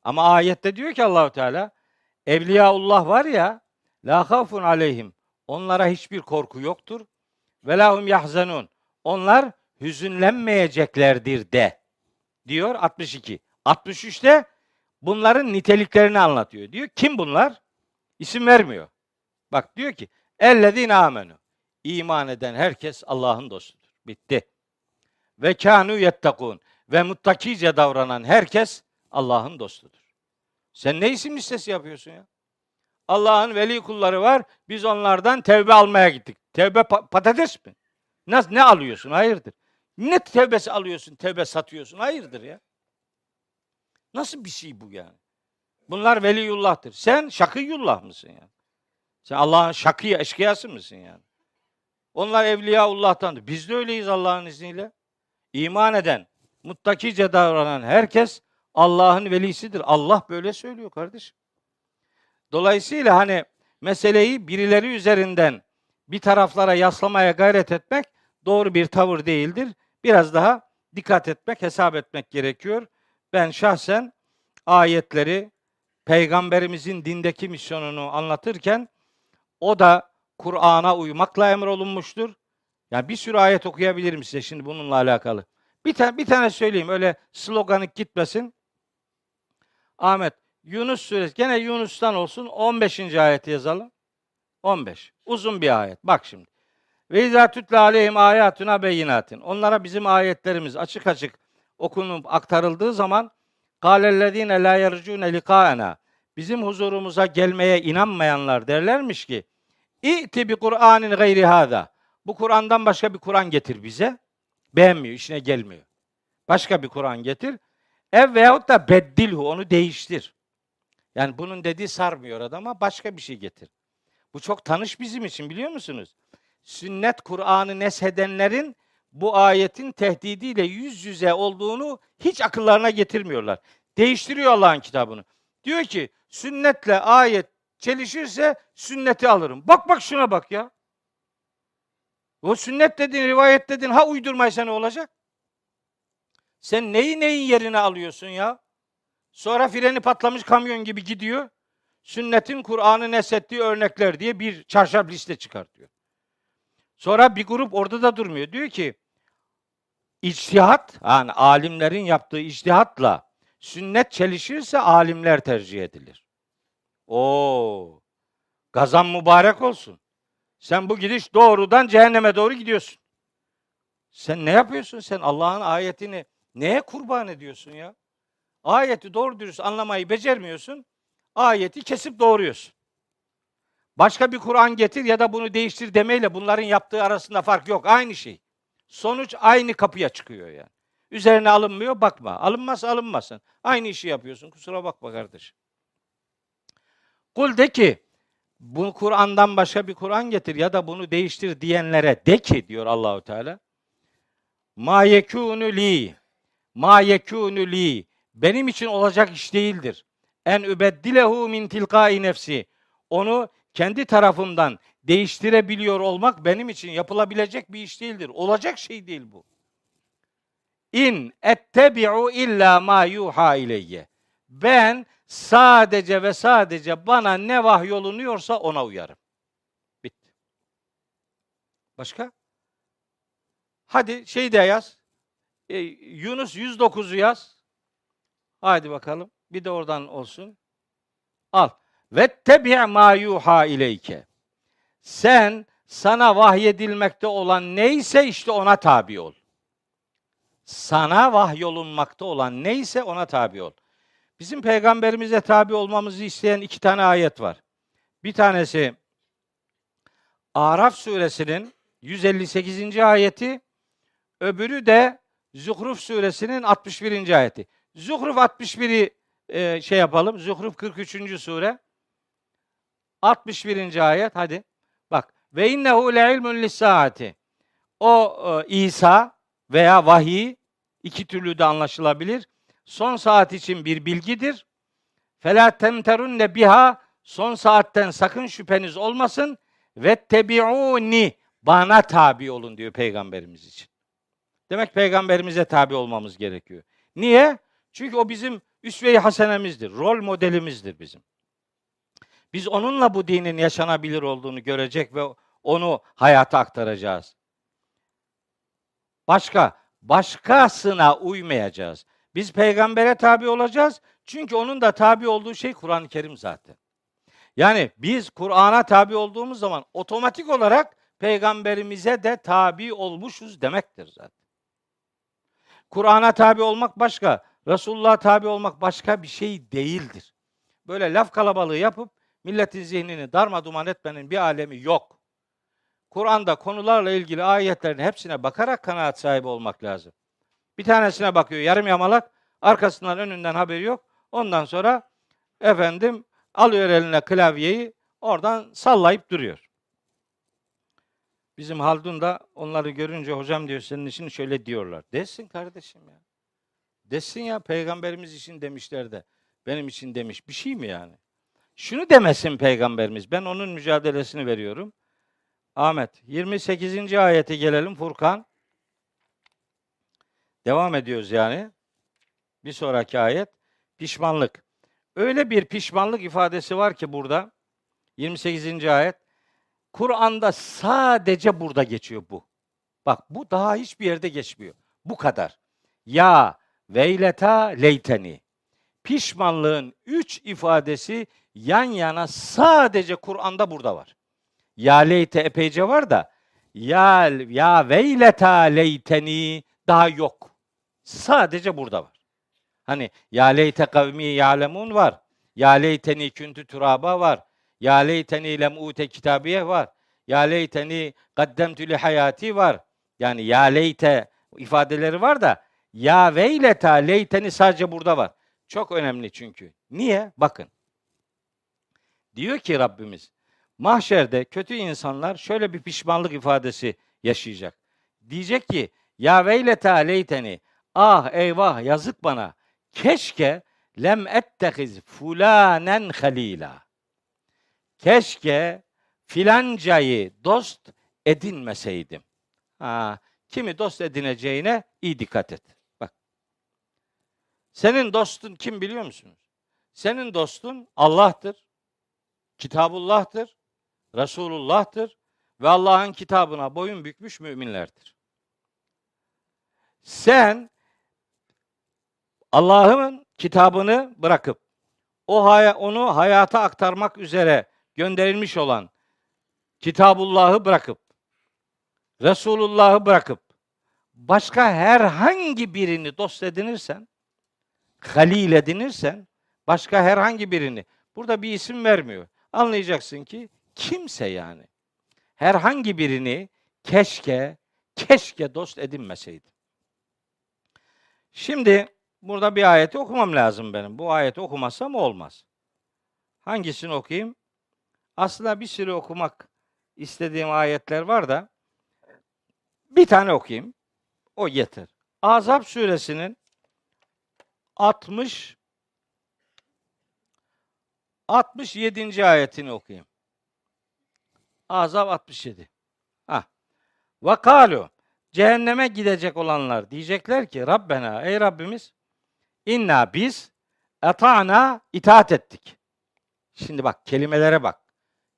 ama ayette diyor ki Allahu Teala Evliyaullah var ya la havfun aleyhim. Onlara hiçbir korku yoktur. Ve lahum yahzanun. Onlar hüzünlenmeyeceklerdir de. Diyor 62. 63'te bunların niteliklerini anlatıyor. Diyor kim bunlar? İsim vermiyor. Bak diyor ki ellezine amenu. İman eden herkes Allah'ın dostudur. Bitti. Ve kanu yettakun. Ve muttakice davranan herkes Allah'ın dostudur. Sen ne isim listesi yapıyorsun ya? Allah'ın veli kulları var. Biz onlardan tevbe almaya gittik. Tevbe pa- patates mi? Nasıl ne alıyorsun? Hayırdır? Ne tevbesi alıyorsun, tevbe satıyorsun? Hayırdır ya? Nasıl bir şey bu yani? Bunlar veliyullah'tır. Sen şakiyullah mısın yani? Sen Allah'ın şakıya, eşkıyası mısın yani? Onlar evliyaullah'tandır. Biz de öyleyiz Allah'ın izniyle. İman eden, muttakice davranan herkes Allah'ın velisidir. Allah böyle söylüyor kardeşim. Dolayısıyla hani meseleyi birileri üzerinden bir taraflara yaslamaya gayret etmek doğru bir tavır değildir. Biraz daha dikkat etmek, hesap etmek gerekiyor. Ben şahsen ayetleri peygamberimizin dindeki misyonunu anlatırken o da Kur'an'a uymakla emrolunmuştur. Yani bir sürü ayet okuyabilirim size şimdi bununla alakalı. Bir tane bir tane söyleyeyim öyle sloganik gitmesin. Ahmet Yunus suresi gene Yunus'tan olsun 15. ayeti yazalım. 15. Uzun bir ayet. Bak şimdi. Ve izâ tütle aleyhim âyâtuna beyinatin. Onlara bizim ayetlerimiz açık açık okunup aktarıldığı zaman kâlellezîne lâ yercûne likâena. Bizim huzurumuza gelmeye inanmayanlar derlermiş ki İ'ti bi Kur'anin gayri hâzâ. Bu Kur'an'dan başka bir Kur'an getir bize. Beğenmiyor, işine gelmiyor. Başka bir Kur'an getir. Ev veyahut da beddilhu, onu değiştir. Yani bunun dediği sarmıyor adama, başka bir şey getir. Bu çok tanış bizim için biliyor musunuz? Sünnet Kur'an'ı neshedenlerin bu ayetin tehdidiyle yüz yüze olduğunu hiç akıllarına getirmiyorlar. Değiştiriyor Allah'ın kitabını. Diyor ki sünnetle ayet çelişirse sünneti alırım. Bak bak şuna bak ya. O sünnet dedin, rivayet dedin, ha uydurmaysa ne olacak? Sen neyi neyin yerine alıyorsun ya? Sonra freni patlamış kamyon gibi gidiyor. Sünnetin Kur'an'ı neshettiği örnekler diye bir çarşaf liste çıkartıyor. Sonra bir grup orada da durmuyor. Diyor ki içtihat, yani alimlerin yaptığı içtihatla sünnet çelişirse alimler tercih edilir. Oo. Gazan mübarek olsun. Sen bu gidiş doğrudan cehenneme doğru gidiyorsun. Sen ne yapıyorsun? Sen Allah'ın ayetini neye kurban ediyorsun ya? Ayeti doğru dürüst anlamayı becermiyorsun. Ayeti kesip doğruyorsun. Başka bir Kur'an getir ya da bunu değiştir demeyle bunların yaptığı arasında fark yok. Aynı şey. Sonuç aynı kapıya çıkıyor yani. Üzerine alınmıyor bakma. Alınmazsa alınmasın. Aynı işi yapıyorsun. Kusura bakma kardeşim. Kul de ki bu Kur'an'dan başka bir Kur'an getir ya da bunu değiştir diyenlere de ki diyor Allahu Teala. Ma yekunu li. Ma yekunu li. Benim için olacak iş değildir. En übeddilehu min tilkai nefsi. Onu kendi tarafımdan değiştirebiliyor olmak benim için yapılabilecek bir iş değildir. Olacak şey değil bu. İn ettebi'u illa ma yuha ileyye. Ben sadece ve sadece bana ne vahyolunuyorsa ona uyarım. Bitti. Başka? Hadi şey de yaz. E, Yunus 109'u yaz. Haydi bakalım. Bir de oradan olsun. Al. Ve tebi' ma yuha ileyke. Sen sana vahyedilmekte olan neyse işte ona tabi ol. Sana vahyolunmakta olan neyse ona tabi ol. Bizim peygamberimize tabi olmamızı isteyen iki tane ayet var. Bir tanesi Araf suresinin 158. ayeti, öbürü de Zuhruf suresinin 61. ayeti. Zuhruf 61'i e, şey yapalım. Zuhruf 43. sure. 61. ayet hadi. Bak. Ve innehu le ilmun lissaati. O e, İsa veya vahiy iki türlü de anlaşılabilir. Son saat için bir bilgidir. Fela temterunne biha son saatten sakın şüpheniz olmasın ve tebiuni bana tabi olun diyor peygamberimiz için. Demek peygamberimize tabi olmamız gerekiyor. Niye? Çünkü o bizim üsve-i hasenemizdir. Rol modelimizdir bizim. Biz onunla bu dinin yaşanabilir olduğunu görecek ve onu hayata aktaracağız. Başka, başkasına uymayacağız. Biz peygambere tabi olacağız. Çünkü onun da tabi olduğu şey Kur'an-ı Kerim zaten. Yani biz Kur'an'a tabi olduğumuz zaman otomatik olarak peygamberimize de tabi olmuşuz demektir zaten. Kur'an'a tabi olmak başka, Resulullah'a tabi olmak başka bir şey değildir. Böyle laf kalabalığı yapıp milletin zihnini darma duman etmenin bir alemi yok. Kur'an'da konularla ilgili ayetlerin hepsine bakarak kanaat sahibi olmak lazım. Bir tanesine bakıyor yarım yamalak, arkasından önünden haberi yok. Ondan sonra efendim alıyor eline klavyeyi, oradan sallayıp duruyor. Bizim Haldun da onları görünce hocam diyor senin için şöyle diyorlar. Desin kardeşim ya. Desin ya peygamberimiz için demişler de benim için demiş bir şey mi yani? Şunu demesin peygamberimiz. Ben onun mücadelesini veriyorum. Ahmet 28. ayete gelelim Furkan. Devam ediyoruz yani. Bir sonraki ayet pişmanlık. Öyle bir pişmanlık ifadesi var ki burada 28. ayet Kur'an'da sadece burada geçiyor bu. Bak bu daha hiçbir yerde geçmiyor. Bu kadar. Ya veyleta leyteni. Pişmanlığın üç ifadesi yan yana sadece Kur'an'da burada var. Ya leyte epeyce var da ya ya veyleta leyteni daha yok. Sadece burada var. Hani ya leyte kavmi ya'lemun var. Ya leyteni küntü turaba var. Ya leyteni lem ute kitabiye var. Ya leyteni kaddemtü li hayati var. Yani ya leyte ifadeleri var da ya veyleta leyteni sadece burada var. Çok önemli çünkü. Niye? Bakın. Diyor ki Rabbimiz mahşerde kötü insanlar şöyle bir pişmanlık ifadesi yaşayacak. Diyecek ki ya veyleta leyteni ah eyvah yazık bana keşke lem ettehiz fulanen halila. Keşke filancayı dost edinmeseydim. Ha, kimi dost edineceğine iyi dikkat et. Bak. Senin dostun kim biliyor musunuz? Senin dostun Allah'tır. Kitabullah'tır. Resulullah'tır ve Allah'ın kitabına boyun bükmüş müminlerdir. Sen Allah'ın kitabını bırakıp o hay- onu hayata aktarmak üzere gönderilmiş olan Kitabullah'ı bırakıp Resulullah'ı bırakıp başka herhangi birini dost edinirsen, halil edinirsen, başka herhangi birini, burada bir isim vermiyor. Anlayacaksın ki kimse yani. Herhangi birini keşke, keşke dost edinmeseydi. Şimdi burada bir ayeti okumam lazım benim. Bu ayeti okumazsam olmaz. Hangisini okuyayım? Aslında bir sürü okumak istediğim ayetler var da bir tane okuyayım. O yeter. Azap suresinin 60 67. ayetini okuyayım. Azap 67. Ha. Ve kalu Cehenneme gidecek olanlar diyecekler ki Rabbena ey Rabbimiz inna biz eta'na itaat ettik. Şimdi bak kelimelere bak.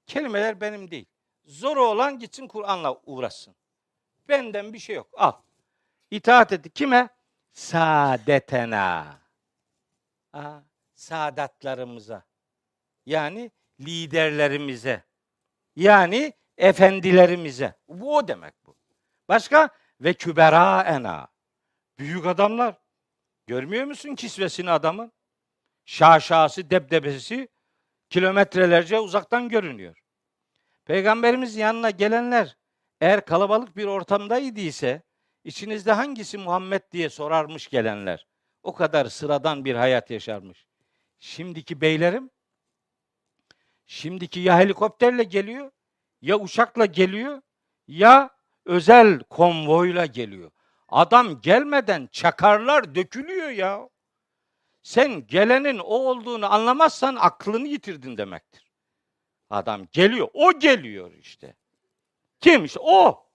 Kelimeler benim değil. Zoru olan gitsin Kur'an'la uğraşsın. Benden bir şey yok. Al. İtaat ettik. Kime? Saadetena. Aa, saadatlarımıza. Yani liderlerimize. Yani efendilerimize. Bu o demek bu. Başka? Ve küberaena. Büyük adamlar. Görmüyor musun kisvesini adamın? Şaşası, debdebesi kilometrelerce uzaktan görünüyor. Peygamberimiz yanına gelenler eğer kalabalık bir ortamdaydı ise içinizde hangisi Muhammed diye sorarmış gelenler. O kadar sıradan bir hayat yaşarmış. Şimdiki beylerim şimdiki ya helikopterle geliyor ya uçakla geliyor ya özel konvoyla geliyor. Adam gelmeden çakarlar dökülüyor ya. Sen gelenin o olduğunu anlamazsan aklını yitirdin demektir. Adam geliyor. O geliyor işte. Kim işte? O.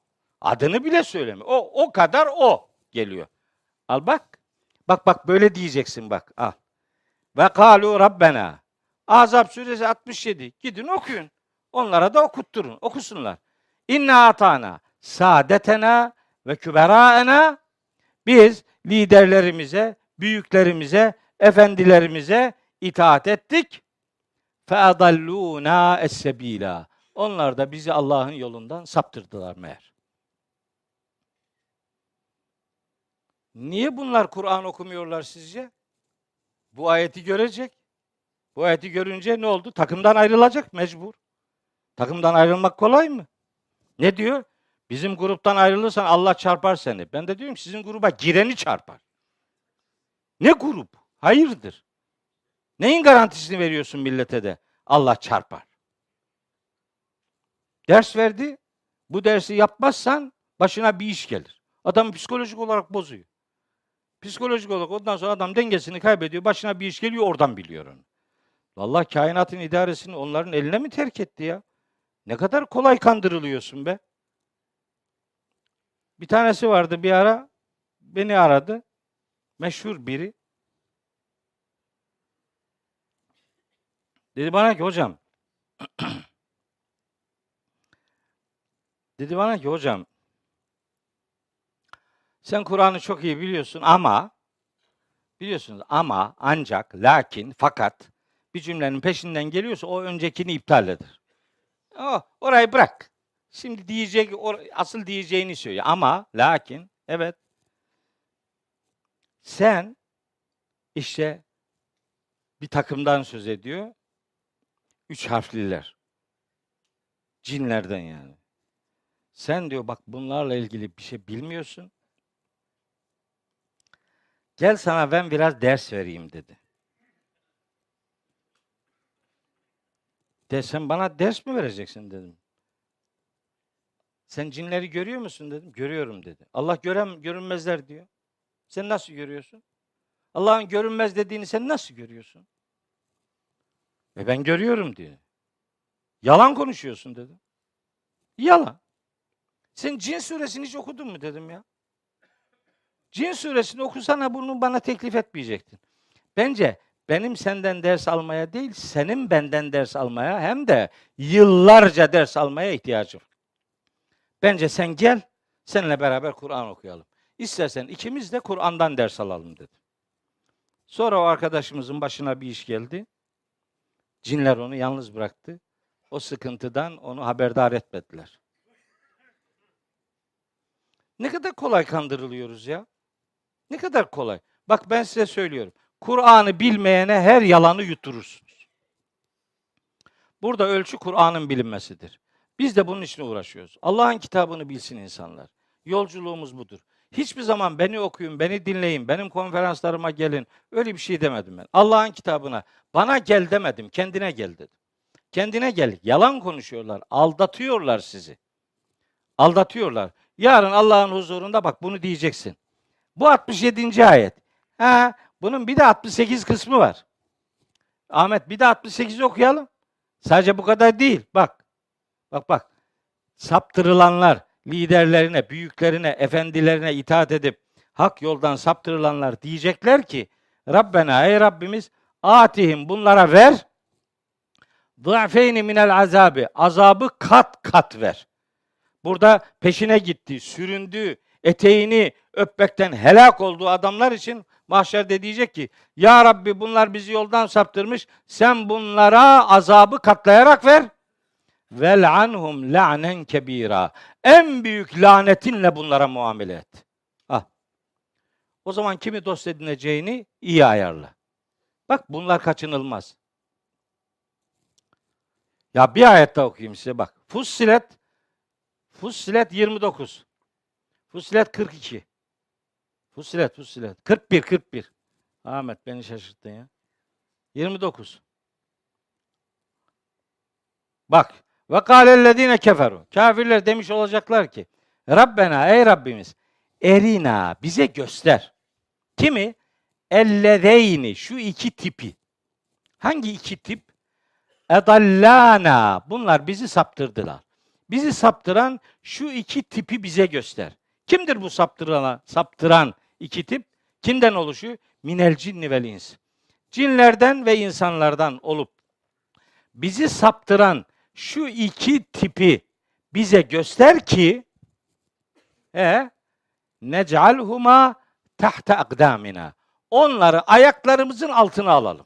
Adını bile söyleme. O o kadar o geliyor. Al bak. Bak bak böyle diyeceksin bak. Al. Ve kalu rabbena. Azap suresi 67. Gidin okuyun. Onlara da okutturun. Okusunlar. İnna atana saadetena ve küberaena biz liderlerimize, büyüklerimize, efendilerimize itaat ettik. Fe adalluna es-sebila. Onlar da bizi Allah'ın yolundan saptırdılar meğer. Niye bunlar Kur'an okumuyorlar sizce? Bu ayeti görecek. Bu ayeti görünce ne oldu? Takımdan ayrılacak mecbur. Takımdan ayrılmak kolay mı? Ne diyor? Bizim gruptan ayrılırsan Allah çarpar seni. Ben de diyorum sizin gruba gireni çarpar. Ne grup? Hayırdır? Neyin garantisini veriyorsun millete de? Allah çarpar. Ders verdi. Bu dersi yapmazsan başına bir iş gelir. Adam psikolojik olarak bozuyor. Psikolojik olarak ondan sonra adam dengesini kaybediyor. Başına bir iş geliyor oradan biliyor onu. Vallahi kainatın idaresini onların eline mi terk etti ya? Ne kadar kolay kandırılıyorsun be. Bir tanesi vardı bir ara beni aradı. Meşhur biri. Dedi bana ki hocam dedi bana ki hocam sen Kur'an'ı çok iyi biliyorsun ama biliyorsunuz ama ancak lakin fakat bir cümlenin peşinden geliyorsa o öncekini iptal eder. Oh, orayı bırak. Şimdi diyecek or- asıl diyeceğini söylüyor ama lakin evet sen işte bir takımdan söz ediyor. Üç harfliler. Cinlerden yani. Sen diyor bak bunlarla ilgili bir şey bilmiyorsun. Gel sana ben biraz ders vereyim dedi. De sen bana ders mi vereceksin dedim. Sen cinleri görüyor musun dedim. Görüyorum dedi. Allah görem görünmezler diyor. Sen nasıl görüyorsun? Allah'ın görünmez dediğini sen nasıl görüyorsun? Ve ben görüyorum diyor. Yalan konuşuyorsun dedim. Yalan. Sen Cin suresini hiç okudun mu dedim ya. Cin suresini okusana bunu bana teklif etmeyecektin. Bence benim senden ders almaya değil, senin benden ders almaya hem de yıllarca ders almaya ihtiyacım. Bence sen gel, seninle beraber Kur'an okuyalım. İstersen ikimiz de Kur'an'dan ders alalım dedi. Sonra o arkadaşımızın başına bir iş geldi. Cinler onu yalnız bıraktı. O sıkıntıdan onu haberdar etmediler. Ne kadar kolay kandırılıyoruz ya. Ne kadar kolay. Bak ben size söylüyorum. Kur'an'ı bilmeyene her yalanı yutturursunuz. Burada ölçü Kur'an'ın bilinmesidir. Biz de bunun için uğraşıyoruz. Allah'ın kitabını bilsin insanlar. Yolculuğumuz budur. Hiçbir zaman beni okuyun, beni dinleyin, benim konferanslarıma gelin. Öyle bir şey demedim ben. Allah'ın kitabına bana gel demedim, kendine gel dedim. Kendine gel. Yalan konuşuyorlar, aldatıyorlar sizi. Aldatıyorlar. Yarın Allah'ın huzurunda bak bunu diyeceksin. Bu 67. ayet. Ha, bunun bir de 68 kısmı var. Ahmet bir de 68'i okuyalım. Sadece bu kadar değil. Bak. Bak bak. Saptırılanlar, liderlerine, büyüklerine, efendilerine itaat edip hak yoldan saptırılanlar diyecekler ki Rabbena ey Rabbimiz atihim bunlara ver Dı'feyni minel azabi. Azabı kat kat ver. Burada peşine gitti, süründü, eteğini öpmekten helak olduğu adamlar için mahşerde diyecek ki Ya Rabbi bunlar bizi yoldan saptırmış. Sen bunlara azabı katlayarak ver. Vel anhum la'nen kebira. En büyük lanetinle bunlara muamele et. Ah. O zaman kimi dost edineceğini iyi ayarla. Bak bunlar kaçınılmaz. Ya bir ayet daha okuyayım size bak. Fussilet Fussilet 29. Fussilet 42. Fussilet, Fussilet. 41, 41. Ahmet beni şaşırttın ya. 29. Bak. Ve kâlellezîne keferu. Kafirler demiş olacaklar ki Rabbena ey Rabbimiz erina bize göster. Kimi? Ellezeyni şu iki tipi. Hangi iki tip? Edallana. Bunlar bizi saptırdılar. Bizi saptıran şu iki tipi bize göster. Kimdir bu saptıran, saptıran iki tip? Kimden oluşuyor? Minel cinni vel ins. Cinlerden ve insanlardan olup bizi saptıran şu iki tipi bize göster ki e nec'alhuma tahta akdamina. Onları ayaklarımızın altına alalım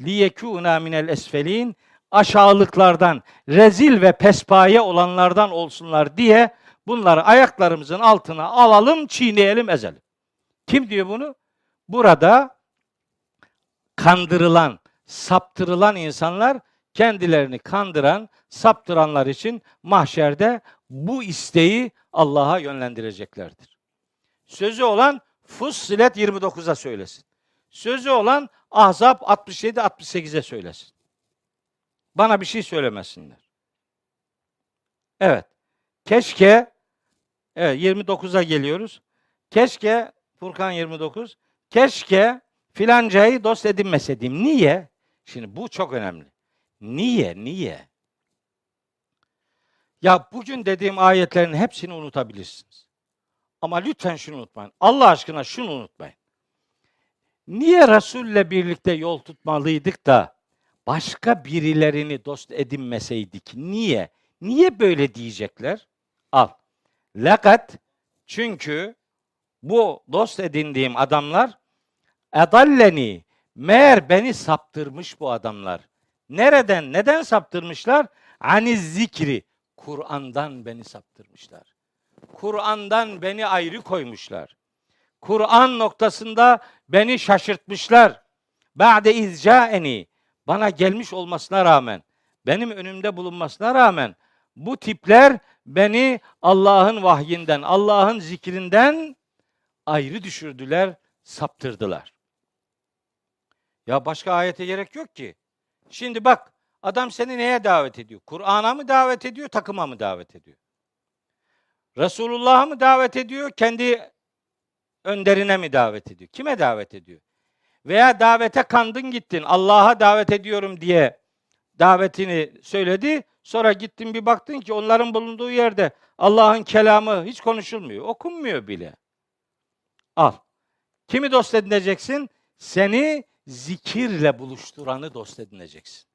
liyekûnâ minel esfelin aşağılıklardan, rezil ve pespaye olanlardan olsunlar diye bunları ayaklarımızın altına alalım, çiğneyelim, ezelim. Kim diyor bunu? Burada kandırılan, saptırılan insanlar kendilerini kandıran, saptıranlar için mahşerde bu isteği Allah'a yönlendireceklerdir. Sözü olan Fussilet 29'a söylesin. Sözü olan Ahzab 67-68'e söylesin. Bana bir şey söylemesinler. Evet. Keşke evet 29'a geliyoruz. Keşke Furkan 29 keşke filancayı dost edinmeseydim. Niye? Şimdi bu çok önemli. Niye? Niye? Ya bugün dediğim ayetlerin hepsini unutabilirsiniz. Ama lütfen şunu unutmayın. Allah aşkına şunu unutmayın. Niye Resul'le birlikte yol tutmalıydık da başka birilerini dost edinmeseydik? Niye? Niye böyle diyecekler? Al. Lakat çünkü bu dost edindiğim adamlar edalleni meğer beni saptırmış bu adamlar. Nereden, neden saptırmışlar? Aniz zikri. Kur'an'dan beni saptırmışlar. Kur'an'dan beni ayrı koymuşlar. Kur'an noktasında beni şaşırtmışlar. Ba'de izcaeni bana gelmiş olmasına rağmen, benim önümde bulunmasına rağmen bu tipler beni Allah'ın vahyinden, Allah'ın zikrinden ayrı düşürdüler, saptırdılar. Ya başka ayete gerek yok ki. Şimdi bak adam seni neye davet ediyor? Kur'an'a mı davet ediyor, takıma mı davet ediyor? Resulullah'a mı davet ediyor, kendi önderine mi davet ediyor? Kime davet ediyor? Veya davete kandın gittin. Allah'a davet ediyorum diye davetini söyledi. Sonra gittin bir baktın ki onların bulunduğu yerde Allah'ın kelamı hiç konuşulmuyor. Okunmuyor bile. Al. Kimi dost edineceksin? Seni zikirle buluşturanı dost edineceksin.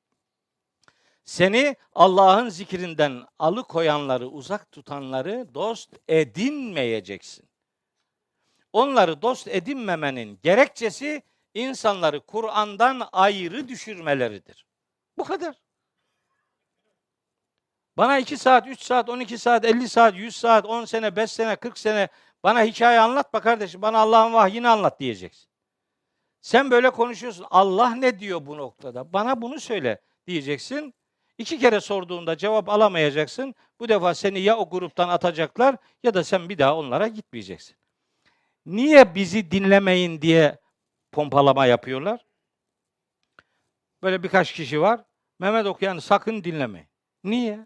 Seni Allah'ın zikrinden alıkoyanları, uzak tutanları dost edinmeyeceksin. Onları dost edinmemenin gerekçesi insanları Kur'an'dan ayrı düşürmeleridir. Bu kadar. Bana 2 saat, 3 saat, 12 saat, 50 saat, 100 saat, 10 sene, 5 sene, 40 sene bana hikaye anlatma kardeşim. Bana Allah'ın vahyini anlat diyeceksin. Sen böyle konuşuyorsun. Allah ne diyor bu noktada? Bana bunu söyle diyeceksin. İki kere sorduğunda cevap alamayacaksın. Bu defa seni ya o gruptan atacaklar ya da sen bir daha onlara gitmeyeceksin. Niye bizi dinlemeyin diye pompalama yapıyorlar? Böyle birkaç kişi var. Mehmet okuyanı sakın dinlemeyin. Niye?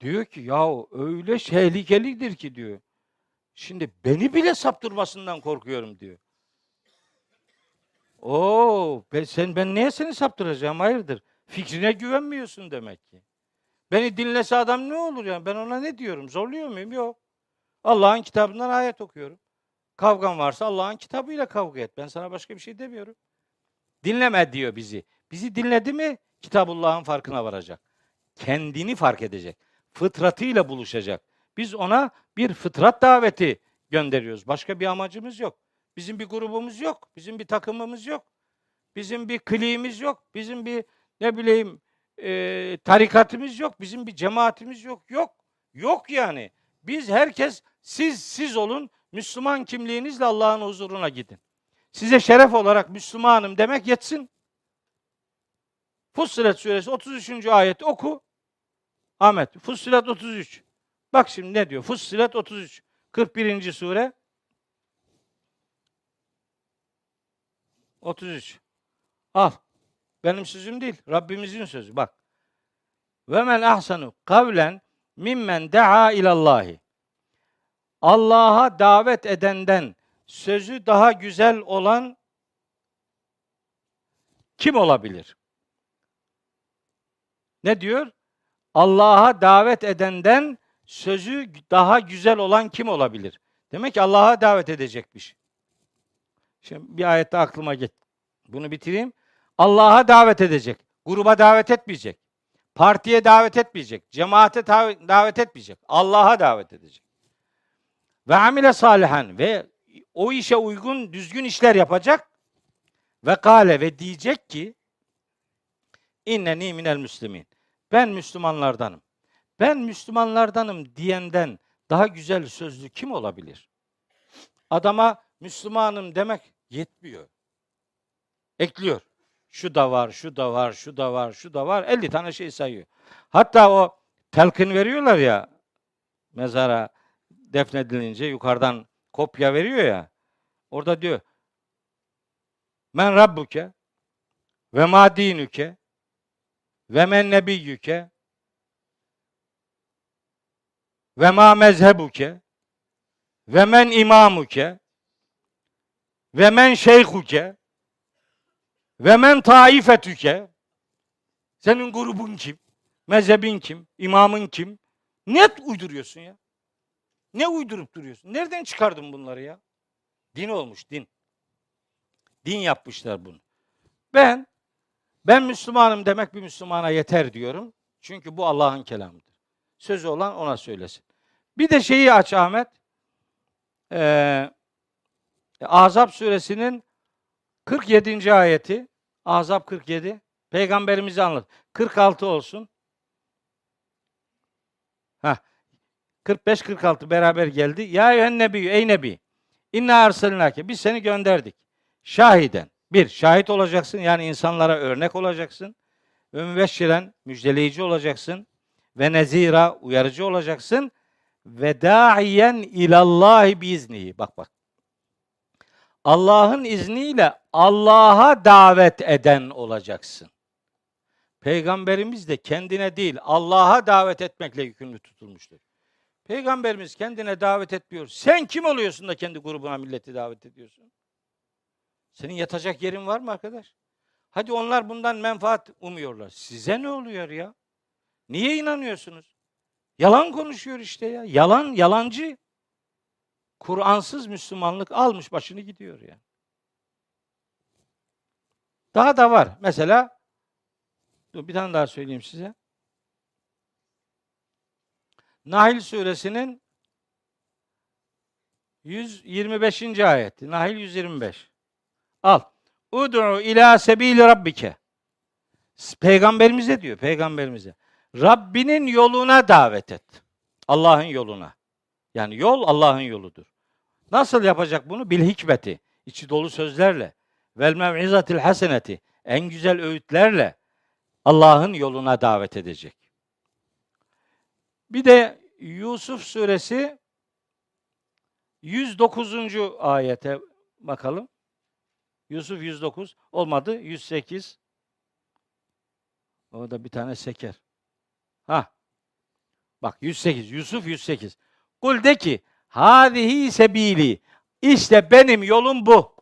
Diyor ki ya öyle tehlikelidir ki diyor. Şimdi beni bile saptırmasından korkuyorum diyor. Oo, ben, sen ben niye seni saptıracağım? Hayırdır? Fikrine güvenmiyorsun demek ki. Beni dinlese adam ne olur yani? Ben ona ne diyorum? Zorluyor muyum? Yok. Allah'ın kitabından ayet okuyorum. Kavgan varsa Allah'ın kitabıyla kavga et. Ben sana başka bir şey demiyorum. Dinleme diyor bizi. Bizi dinledi mi Kitabullah'ın farkına varacak. Kendini fark edecek. Fıtratıyla buluşacak. Biz ona bir fıtrat daveti gönderiyoruz. Başka bir amacımız yok. Bizim bir grubumuz yok. Bizim bir takımımız yok. Bizim bir kliğimiz yok. Bizim bir ne bileyim e, tarikatımız yok. Bizim bir cemaatimiz yok. Yok. Yok yani. Biz herkes siz siz olun. Müslüman kimliğinizle Allah'ın huzuruna gidin. Size şeref olarak Müslümanım demek yetsin. Fussilet suresi 33. ayeti oku. Ahmet, Fussilet 33. Bak şimdi ne diyor? Fussilet 33. 41. sure. 33. Al. Benim sözüm değil. Rabbimizin sözü. Bak. Ve men ahsanu kavlen mimmen daa ilallahi. Allah'a davet edenden sözü daha güzel olan kim olabilir? Ne diyor? Allah'a davet edenden sözü daha güzel olan kim olabilir? Demek ki Allah'a davet edecekmiş. Şimdi bir ayette aklıma get. Bunu bitireyim. Allah'a davet edecek. Gruba davet etmeyecek. Partiye davet etmeyecek. Cemaate davet etmeyecek. Allah'a davet edecek. Ve amile salihan ve o işe uygun düzgün işler yapacak. Ve kale ve diyecek ki inneni minel müslimin. Ben Müslümanlardanım. Ben Müslümanlardanım diyenden daha güzel sözlü kim olabilir? Adama Müslümanım demek yetmiyor. Ekliyor. Şu da var, şu da var, şu da var, şu da var. 50 tane şey sayıyor. Hatta o telkin veriyorlar ya mezara defnedilince yukarıdan kopya veriyor ya. Orada diyor Men rabbuke ve ma dinüke ve men nebiyyüke ve ma mezhebuke ve men imamuke ve men şeyhuke ve men taifetüke senin grubun kim? Mezhebin kim? İmamın kim? Net uyduruyorsun ya. Ne uydurup duruyorsun? Nereden çıkardın bunları ya? Din olmuş din. Din yapmışlar bunu. Ben ben Müslümanım demek bir Müslümana yeter diyorum. Çünkü bu Allah'ın kelamıdır. Sözü olan ona söylesin. Bir de şeyi aç Ahmet. Ee, Azap suresinin 47. ayeti. Azap 47. Peygamberimizi anlat. 46 olsun. Ha. 45 46 beraber geldi. Ya ey nebi, ey nebi. İnna arsalnake. Biz seni gönderdik. Şahiden. Bir, şahit olacaksın. Yani insanlara örnek olacaksın. Ve mübeşşiren, müjdeleyici olacaksın. Ve nezira, uyarıcı olacaksın. Ve da'iyen ilallahi biiznihi. Bak bak. Allah'ın izniyle Allah'a davet eden olacaksın. Peygamberimiz de kendine değil Allah'a davet etmekle yükümlü tutulmuştur. Peygamberimiz kendine davet etmiyor. Sen kim oluyorsun da kendi grubuna milleti davet ediyorsun? Senin yatacak yerin var mı arkadaş? Hadi onlar bundan menfaat umuyorlar. Size ne oluyor ya? Niye inanıyorsunuz? Yalan konuşuyor işte ya. Yalan, yalancı. Kur'ansız Müslümanlık almış başını gidiyor yani. Daha da var. Mesela dur bir tane daha söyleyeyim size. Nahil suresinin 125. ayeti. Nahil 125. Al. Ud'u ila sebil rabbike. Peygamberimize diyor, peygamberimize. Rabbinin yoluna davet et. Allah'ın yoluna. Yani yol Allah'ın yoludur. Nasıl yapacak bunu? Bil hikmeti. içi dolu sözlerle. Vel mev'izatil haseneti. En güzel öğütlerle Allah'ın yoluna davet edecek. Bir de Yusuf suresi 109. ayete bakalım. Yusuf 109 olmadı. 108. Orada bir tane seker. Ha. Bak 108. Yusuf 108. Kul de ki hadihi sebili. İşte benim yolum bu.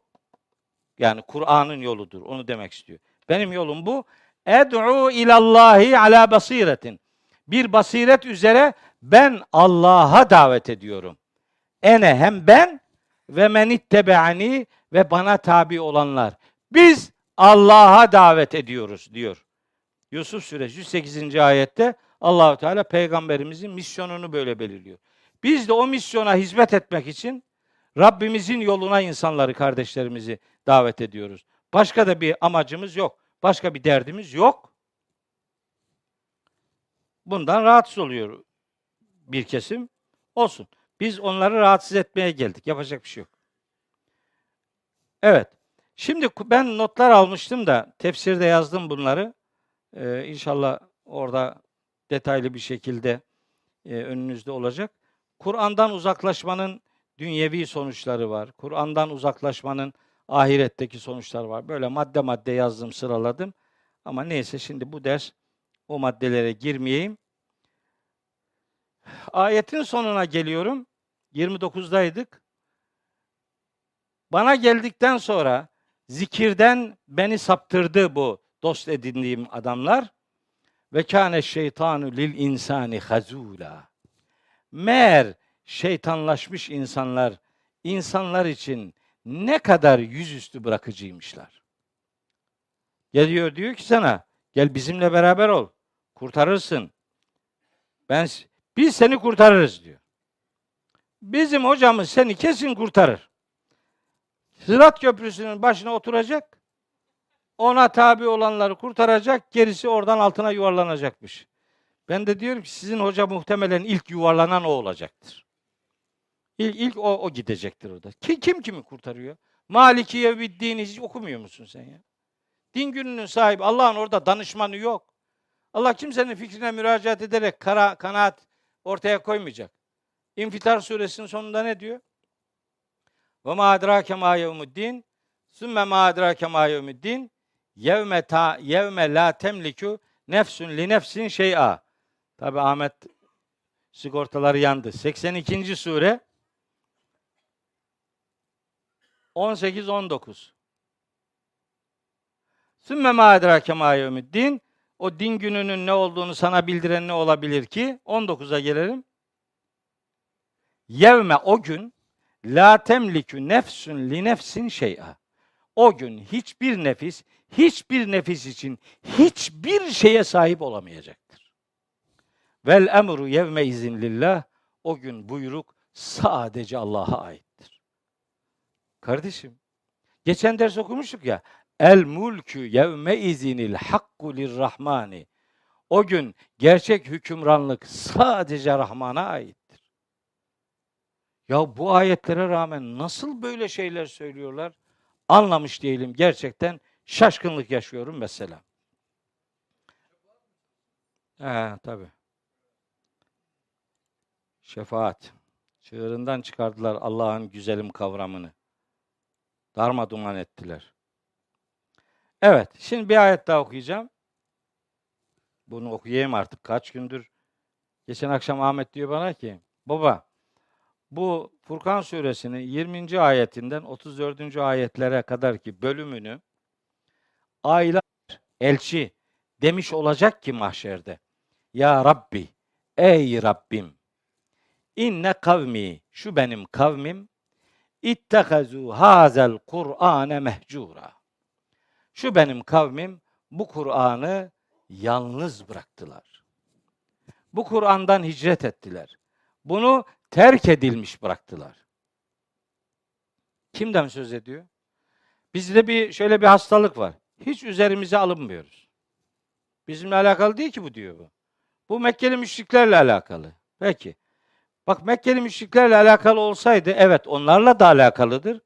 Yani Kur'an'ın yoludur. Onu demek istiyor. Benim yolum bu. Ed'u ilallahi ala basiretin. bir basiret üzere ben Allah'a davet ediyorum. Ene hem ben ve men ittebe'ani ve bana tabi olanlar. Biz Allah'a davet ediyoruz diyor. Yusuf Suresi 108. ayette Allahu Teala peygamberimizin misyonunu böyle belirliyor. Biz de o misyona hizmet etmek için Rabbimizin yoluna insanları, kardeşlerimizi davet ediyoruz. Başka da bir amacımız yok. Başka bir derdimiz yok. Bundan rahatsız oluyor bir kesim. Olsun. Biz onları rahatsız etmeye geldik. Yapacak bir şey yok. Evet. Şimdi ben notlar almıştım da tefsirde yazdım bunları. Ee, inşallah orada detaylı bir şekilde e, önünüzde olacak. Kur'an'dan uzaklaşmanın dünyevi sonuçları var. Kur'an'dan uzaklaşmanın ahiretteki sonuçları var. Böyle madde madde yazdım, sıraladım. Ama neyse şimdi bu ders o maddelere girmeyeyim. Ayetin sonuna geliyorum. 29'daydık. Bana geldikten sonra zikirden beni saptırdı bu dost edindiğim adamlar. Ve kâne şeytanu lil insani hazula. Meğer şeytanlaşmış insanlar insanlar için ne kadar yüzüstü bırakıcıymışlar. Geliyor diyor ki sana gel bizimle beraber ol. Kurtarırsın. Ben biz seni kurtarırız diyor. Bizim hocamız seni kesin kurtarır. Sırat Köprüsü'nün başına oturacak. Ona tabi olanları kurtaracak. Gerisi oradan altına yuvarlanacakmış. Ben de diyorum ki sizin hoca muhtemelen ilk yuvarlanan o olacaktır. İlk, ilk o, o gidecektir orada. Ki, kim kimi kurtarıyor? Malikiye bir hiç okumuyor musun sen ya? Din gününün sahibi Allah'ın orada danışmanı yok. Allah kimsenin fikrine müracaat ederek kara, kanaat ortaya koymayacak. İnfitar suresinin sonunda ne diyor? Ve ma adrake ma yevmuddin sümme ma adrake ma yevmuddin yevme ta yevme la temliku nefsun li nefsin şey'a. Tabi Ahmet sigortaları yandı. 82. sure 18 19. Sümme ma adrake ma yevmuddin o din gününün ne olduğunu sana bildiren ne olabilir ki? 19'a gelelim. Yevme o gün la temlikü nefsün li nefsin şey'a. O gün hiçbir nefis, hiçbir nefis için hiçbir şeye sahip olamayacaktır. Vel emru yevme izin lillah. O gün buyruk sadece Allah'a aittir. Kardeşim, geçen ders okumuştuk ya. El mulkü yevme izinil hakku lirrahmani. O gün gerçek hükümranlık sadece Rahman'a aittir. Ya bu ayetlere rağmen nasıl böyle şeyler söylüyorlar? Anlamış değilim. Gerçekten şaşkınlık yaşıyorum mesela. He tabi. Şefaat. Çığırından çıkardılar Allah'ın güzelim kavramını. Darma duman ettiler. Evet, şimdi bir ayet daha okuyacağım. Bunu okuyayım artık kaç gündür. Geçen akşam Ahmet diyor bana ki, baba bu Furkan suresinin 20. ayetinden 34. ayetlere kadar ki bölümünü aylar, elçi demiş olacak ki mahşerde. Ya Rabbi, ey Rabbim, inne kavmi, şu benim kavmim, ittehazu hazel Kur'ane mehcura. Şu benim kavmim bu Kur'an'ı yalnız bıraktılar. Bu Kur'an'dan hicret ettiler. Bunu terk edilmiş bıraktılar. Kimden söz ediyor? Bizde bir şöyle bir hastalık var. Hiç üzerimize alınmıyoruz. Bizimle alakalı değil ki bu diyor bu. Bu Mekkeli müşriklerle alakalı. Peki. Bak Mekkeli müşriklerle alakalı olsaydı evet onlarla da alakalıdır.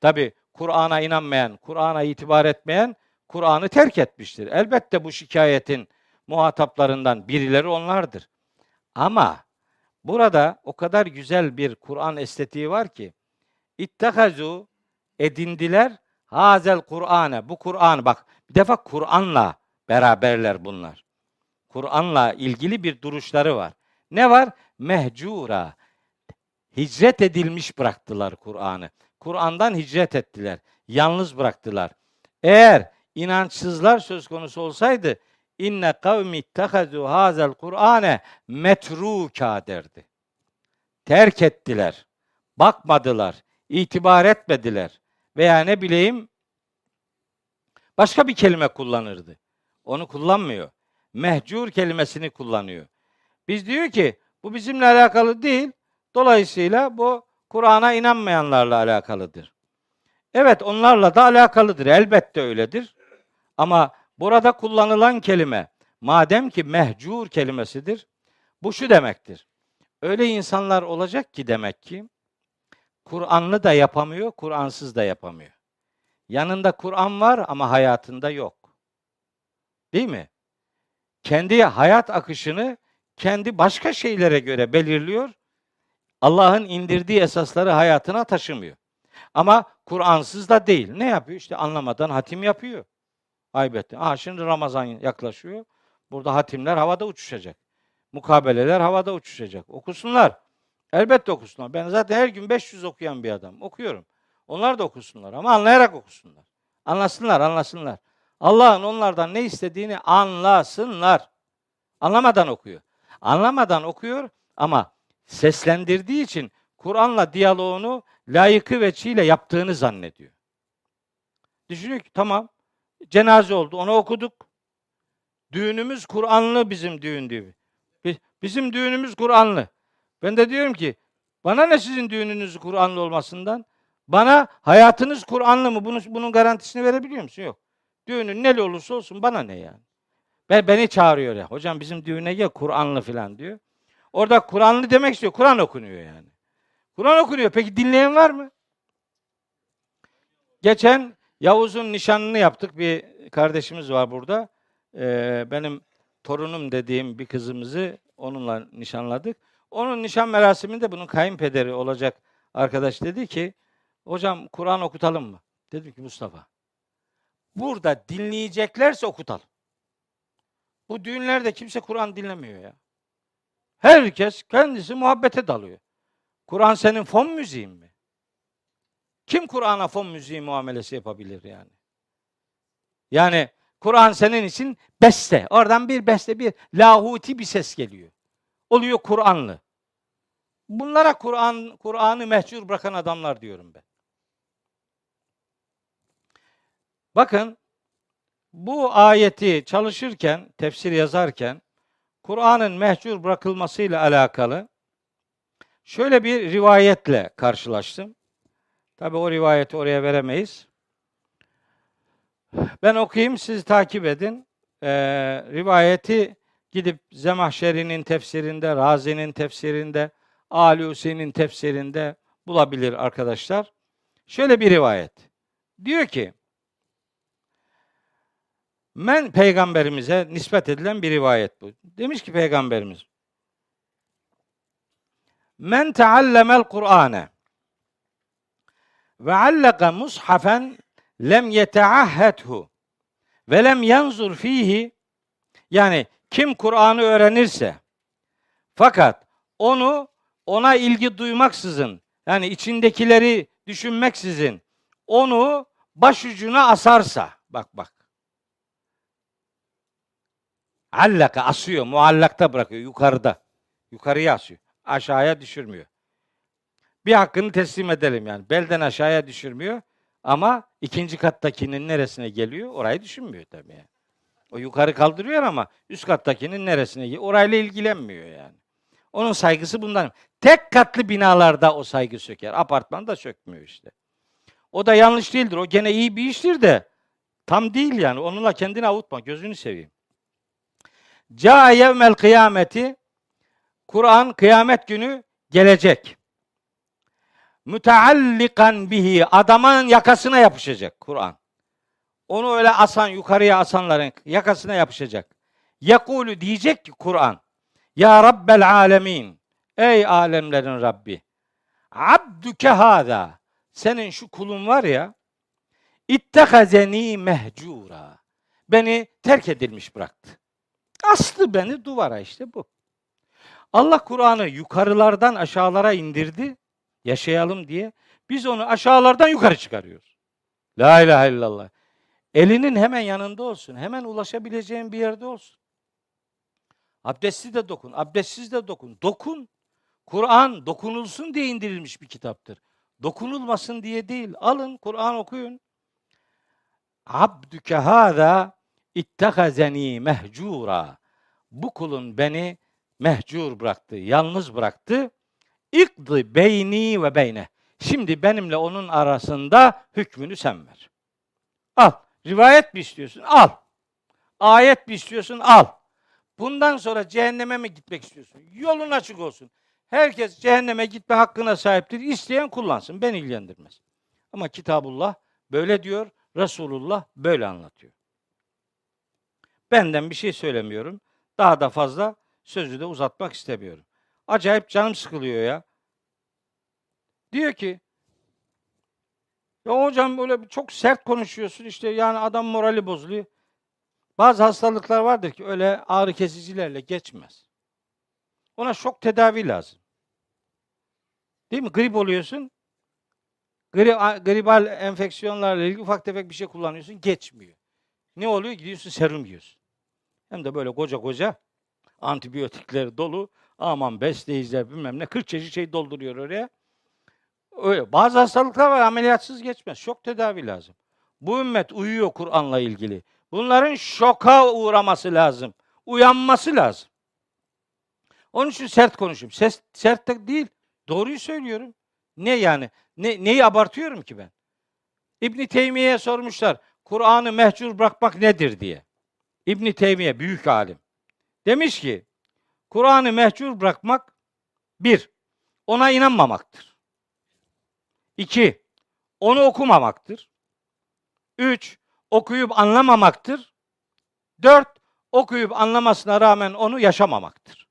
Tabi Kur'an'a inanmayan, Kur'an'a itibar etmeyen Kur'an'ı terk etmiştir. Elbette bu şikayetin muhataplarından birileri onlardır. Ama burada o kadar güzel bir Kur'an estetiği var ki ittehazu edindiler hazel Kur'an'e. Bu Kur'an bak bir defa Kur'an'la beraberler bunlar. Kur'an'la ilgili bir duruşları var. Ne var? Mehcura. Hicret edilmiş bıraktılar Kur'an'ı. Kur'an'dan hicret ettiler. Yalnız bıraktılar. Eğer inançsızlar söz konusu olsaydı inne kavmi ittehazu hazel Kur'ane metruka derdi. Terk ettiler. Bakmadılar. itibar etmediler. Veya ne bileyim başka bir kelime kullanırdı. Onu kullanmıyor. Mehcur kelimesini kullanıyor. Biz diyor ki bu bizimle alakalı değil. Dolayısıyla bu Kur'an'a inanmayanlarla alakalıdır. Evet onlarla da alakalıdır. Elbette öyledir. Ama burada kullanılan kelime madem ki mehcur kelimesidir bu şu demektir. Öyle insanlar olacak ki demek ki Kur'anlı da yapamıyor, Kur'ansız da yapamıyor. Yanında Kur'an var ama hayatında yok. Değil mi? Kendi hayat akışını kendi başka şeylere göre belirliyor. Allah'ın indirdiği esasları hayatına taşımıyor. Ama Kur'ansız da değil. Ne yapıyor? İşte anlamadan hatim yapıyor. Aybetti. Aha şimdi Ramazan yaklaşıyor. Burada hatimler havada uçuşacak. Mukabeleler havada uçuşacak. Okusunlar. Elbette okusunlar. Ben zaten her gün 500 okuyan bir adam. Okuyorum. Onlar da okusunlar ama anlayarak okusunlar. Anlasınlar, anlasınlar. Allah'ın onlardan ne istediğini anlasınlar. Anlamadan okuyor. Anlamadan okuyor ama seslendirdiği için Kur'an'la diyaloğunu layıkı ve çiğle yaptığını zannediyor. Düşünüyor ki tamam cenaze oldu onu okuduk. Düğünümüz Kur'anlı bizim düğün diyor. Bizim düğünümüz Kur'anlı. Ben de diyorum ki bana ne sizin düğününüz Kur'anlı olmasından? Bana hayatınız Kur'anlı mı? Bunun, bunun garantisini verebiliyor musun? Yok. Düğünün neli olursa olsun bana ne yani? Ben, beni çağırıyor ya. Hocam bizim düğüne gel Kur'anlı falan diyor. Orada Kur'anlı demek istiyor. Kur'an okunuyor yani. Kur'an okunuyor. Peki dinleyen var mı? Geçen Yavuz'un nişanını yaptık. Bir kardeşimiz var burada. Ee, benim torunum dediğim bir kızımızı onunla nişanladık. Onun nişan merasiminde bunun kayınpederi olacak arkadaş dedi ki hocam Kur'an okutalım mı? Dedim ki Mustafa burada dinleyeceklerse okutalım. Bu düğünlerde kimse Kur'an dinlemiyor ya. Herkes kendisi muhabbete dalıyor. Kur'an senin fon müziğin mi? Kim Kur'an'a fon müziği muamelesi yapabilir yani? Yani Kur'an senin için beste. Oradan bir beste, bir lahuti bir ses geliyor. Oluyor Kur'anlı. Bunlara Kur'an Kur'an'ı mehcur bırakan adamlar diyorum ben. Bakın bu ayeti çalışırken, tefsir yazarken Kur'an'ın mehcur bırakılmasıyla alakalı şöyle bir rivayetle karşılaştım. Tabi o rivayeti oraya veremeyiz. Ben okuyayım, siz takip edin. Ee, rivayeti gidip Zemahşeri'nin tefsirinde, Razi'nin tefsirinde, Alusi'nin tefsirinde bulabilir arkadaşlar. Şöyle bir rivayet. Diyor ki, Men peygamberimize nispet edilen bir rivayet bu. Demiş ki peygamberimiz, Men teallemel Kur'ane ve allaka mushafen lem yeteahhethu ve lem yanzur fihi yani kim Kur'an'ı öğrenirse fakat onu ona ilgi duymaksızın yani içindekileri düşünmeksizin onu başucuna asarsa bak bak. Allaka asıyor muallakta bırakıyor yukarıda yukarıya asıyor aşağıya düşürmüyor bir hakkını teslim edelim yani belden aşağıya düşürmüyor ama ikinci kattakinin neresine geliyor orayı düşünmüyor tabii yani. O yukarı kaldırıyor ama üst kattakinin neresine geliyor orayla ilgilenmiyor yani. Onun saygısı bundan. Tek katlı binalarda o saygı söker. Apartmanda sökmüyor işte. O da yanlış değildir. O gene iyi bir iştir de tam değil yani. Onunla kendini avutma. Gözünü seveyim. Ca yevmel kıyameti Kur'an kıyamet günü gelecek. Müteallikan bihi adamın yakasına yapışacak Kur'an. Onu öyle asan yukarıya asanların yakasına yapışacak. Yakulu diyecek ki Kur'an ya Rabbel alemin. Ey alemlerin Rabbi. Abdüke hâzâ. Senin şu kulun var ya. İttehazeni mehcura. Beni terk edilmiş bıraktı. Aslı beni duvara işte bu. Allah Kur'an'ı yukarılardan aşağılara indirdi. Yaşayalım diye. Biz onu aşağılardan yukarı çıkarıyoruz. La ilahe illallah. Elinin hemen yanında olsun. Hemen ulaşabileceğin bir yerde olsun. Abdestli de dokun, abdestsiz de dokun. Dokun. Kur'an dokunulsun diye indirilmiş bir kitaptır. Dokunulmasın diye değil. Alın Kur'an okuyun. Abdüke hâzâ ittehazeni mehcura. Bu kulun beni mehcur bıraktı, yalnız bıraktı. İkdı beyni ve beyne. Şimdi benimle onun arasında hükmünü sen ver. Al. Rivayet mi istiyorsun? Al. Ayet mi istiyorsun? Al. Bundan sonra cehenneme mi gitmek istiyorsun? Yolun açık olsun. Herkes cehenneme gitme hakkına sahiptir. İsteyen kullansın. Beni ilgilendirmez. Ama Kitabullah böyle diyor. Resulullah böyle anlatıyor. Benden bir şey söylemiyorum. Daha da fazla sözü de uzatmak istemiyorum. Acayip canım sıkılıyor ya. Diyor ki ya hocam böyle çok sert konuşuyorsun işte yani adam morali bozuluyor. Bazı hastalıklar vardır ki öyle ağrı kesicilerle geçmez. Ona şok tedavi lazım. Değil mi? Grip oluyorsun. Gri, gribal enfeksiyonlarla ilgili ufak tefek bir şey kullanıyorsun. Geçmiyor. Ne oluyor? Gidiyorsun serum yiyorsun. Hem de böyle koca koca antibiyotikleri dolu. Aman besleyiciler bilmem ne. 40 çeşit şey dolduruyor oraya. Öyle. Bazı hastalıklar var ameliyatsız geçmez. Şok tedavi lazım. Bu ümmet uyuyor Kur'an'la ilgili. Bunların şoka uğraması lazım. Uyanması lazım. Onun için sert konuşuyorum. Ses, sert de değil. Doğruyu söylüyorum. Ne yani? Ne, neyi abartıyorum ki ben? İbn Teymiye'ye sormuşlar. Kur'an'ı mehcur bırakmak nedir diye. İbn Teymiye büyük alim. Demiş ki Kur'an'ı mehcur bırakmak bir, ona inanmamaktır. İki, onu okumamaktır. Üç, okuyup anlamamaktır. Dört, okuyup anlamasına rağmen onu yaşamamaktır.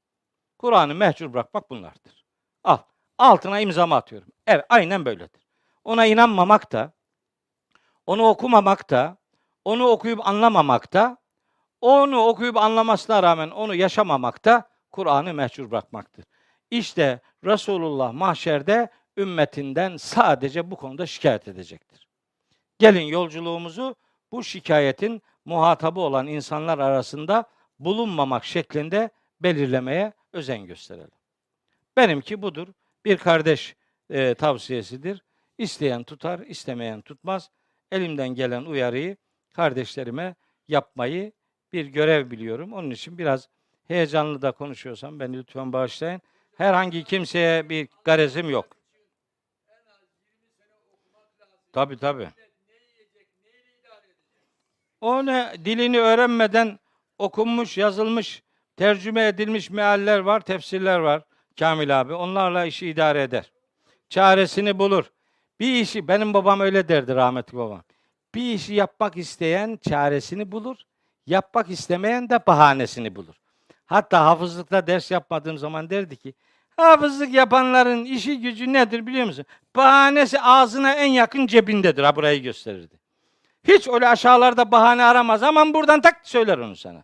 Kur'an'ı mehcur bırakmak bunlardır. Al, altına imzamı atıyorum. Evet, aynen böyledir. Ona inanmamak da, onu okumamak da, onu okuyup anlamamak da, onu okuyup anlamasına rağmen onu yaşamamak da Kur'an'ı mehcur bırakmaktır. İşte Resulullah mahşerde ümmetinden sadece bu konuda şikayet edecektir. Gelin yolculuğumuzu bu şikayetin muhatabı olan insanlar arasında bulunmamak şeklinde belirlemeye özen gösterelim. Benimki budur. Bir kardeş e, tavsiyesidir. İsteyen tutar, istemeyen tutmaz. Elimden gelen uyarıyı kardeşlerime yapmayı bir görev biliyorum. Onun için biraz heyecanlı da konuşuyorsam beni lütfen bağışlayın. Herhangi kimseye bir garezim yok. Tabi tabi. O ne dilini öğrenmeden okunmuş, yazılmış, tercüme edilmiş mealler var, tefsirler var Kamil abi. Onlarla işi idare eder. Çaresini bulur. Bir işi benim babam öyle derdi rahmetli babam. Bir işi yapmak isteyen çaresini bulur. Yapmak istemeyen de bahanesini bulur. Hatta hafızlıkta ders yapmadığım zaman derdi ki hafızlık yapanların işi gücü nedir biliyor musun? Bahanesi ağzına en yakın cebindedir. Ha burayı gösterirdi. Hiç öyle aşağılarda bahane aramaz. Aman buradan tak söyler onu sana.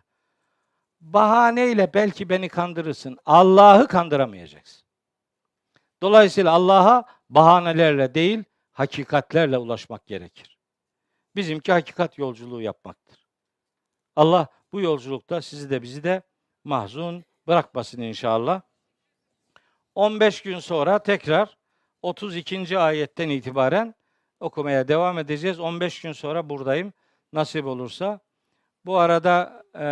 Bahaneyle belki beni kandırırsın. Allah'ı kandıramayacaksın. Dolayısıyla Allah'a bahanelerle değil, hakikatlerle ulaşmak gerekir. Bizimki hakikat yolculuğu yapmaktır. Allah bu yolculukta sizi de bizi de mahzun bırakmasın inşallah. 15 gün sonra tekrar 32. ayetten itibaren okumaya devam edeceğiz. 15 gün sonra buradayım. Nasip olursa. Bu arada e,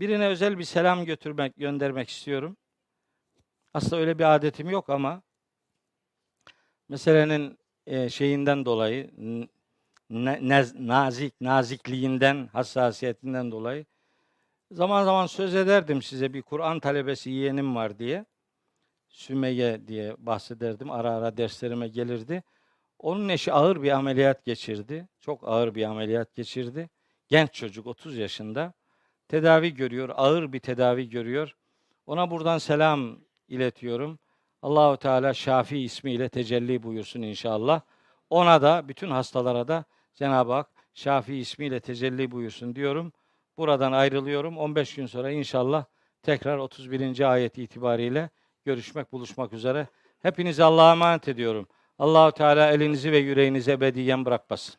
birine özel bir selam götürmek, göndermek istiyorum. Aslında öyle bir adetim yok ama meselenin e, şeyinden dolayı nez, nazik, nazikliğinden, hassasiyetinden dolayı zaman zaman söz ederdim size bir Kur'an talebesi yeğenim var diye. Sümeyye diye bahsederdim. Ara ara derslerime gelirdi. Onun eşi ağır bir ameliyat geçirdi. Çok ağır bir ameliyat geçirdi. Genç çocuk 30 yaşında. Tedavi görüyor, ağır bir tedavi görüyor. Ona buradan selam iletiyorum. Allahu Teala Şafi ismiyle tecelli buyursun inşallah. Ona da bütün hastalara da Cenab-ı Hak Şafi ismiyle tecelli buyursun diyorum. Buradan ayrılıyorum. 15 gün sonra inşallah tekrar 31. ayet itibariyle görüşmek, buluşmak üzere. Hepinizi Allah'a emanet ediyorum. Allahu Teala elinizi ve yüreğinizi ebediyen bırakmasın.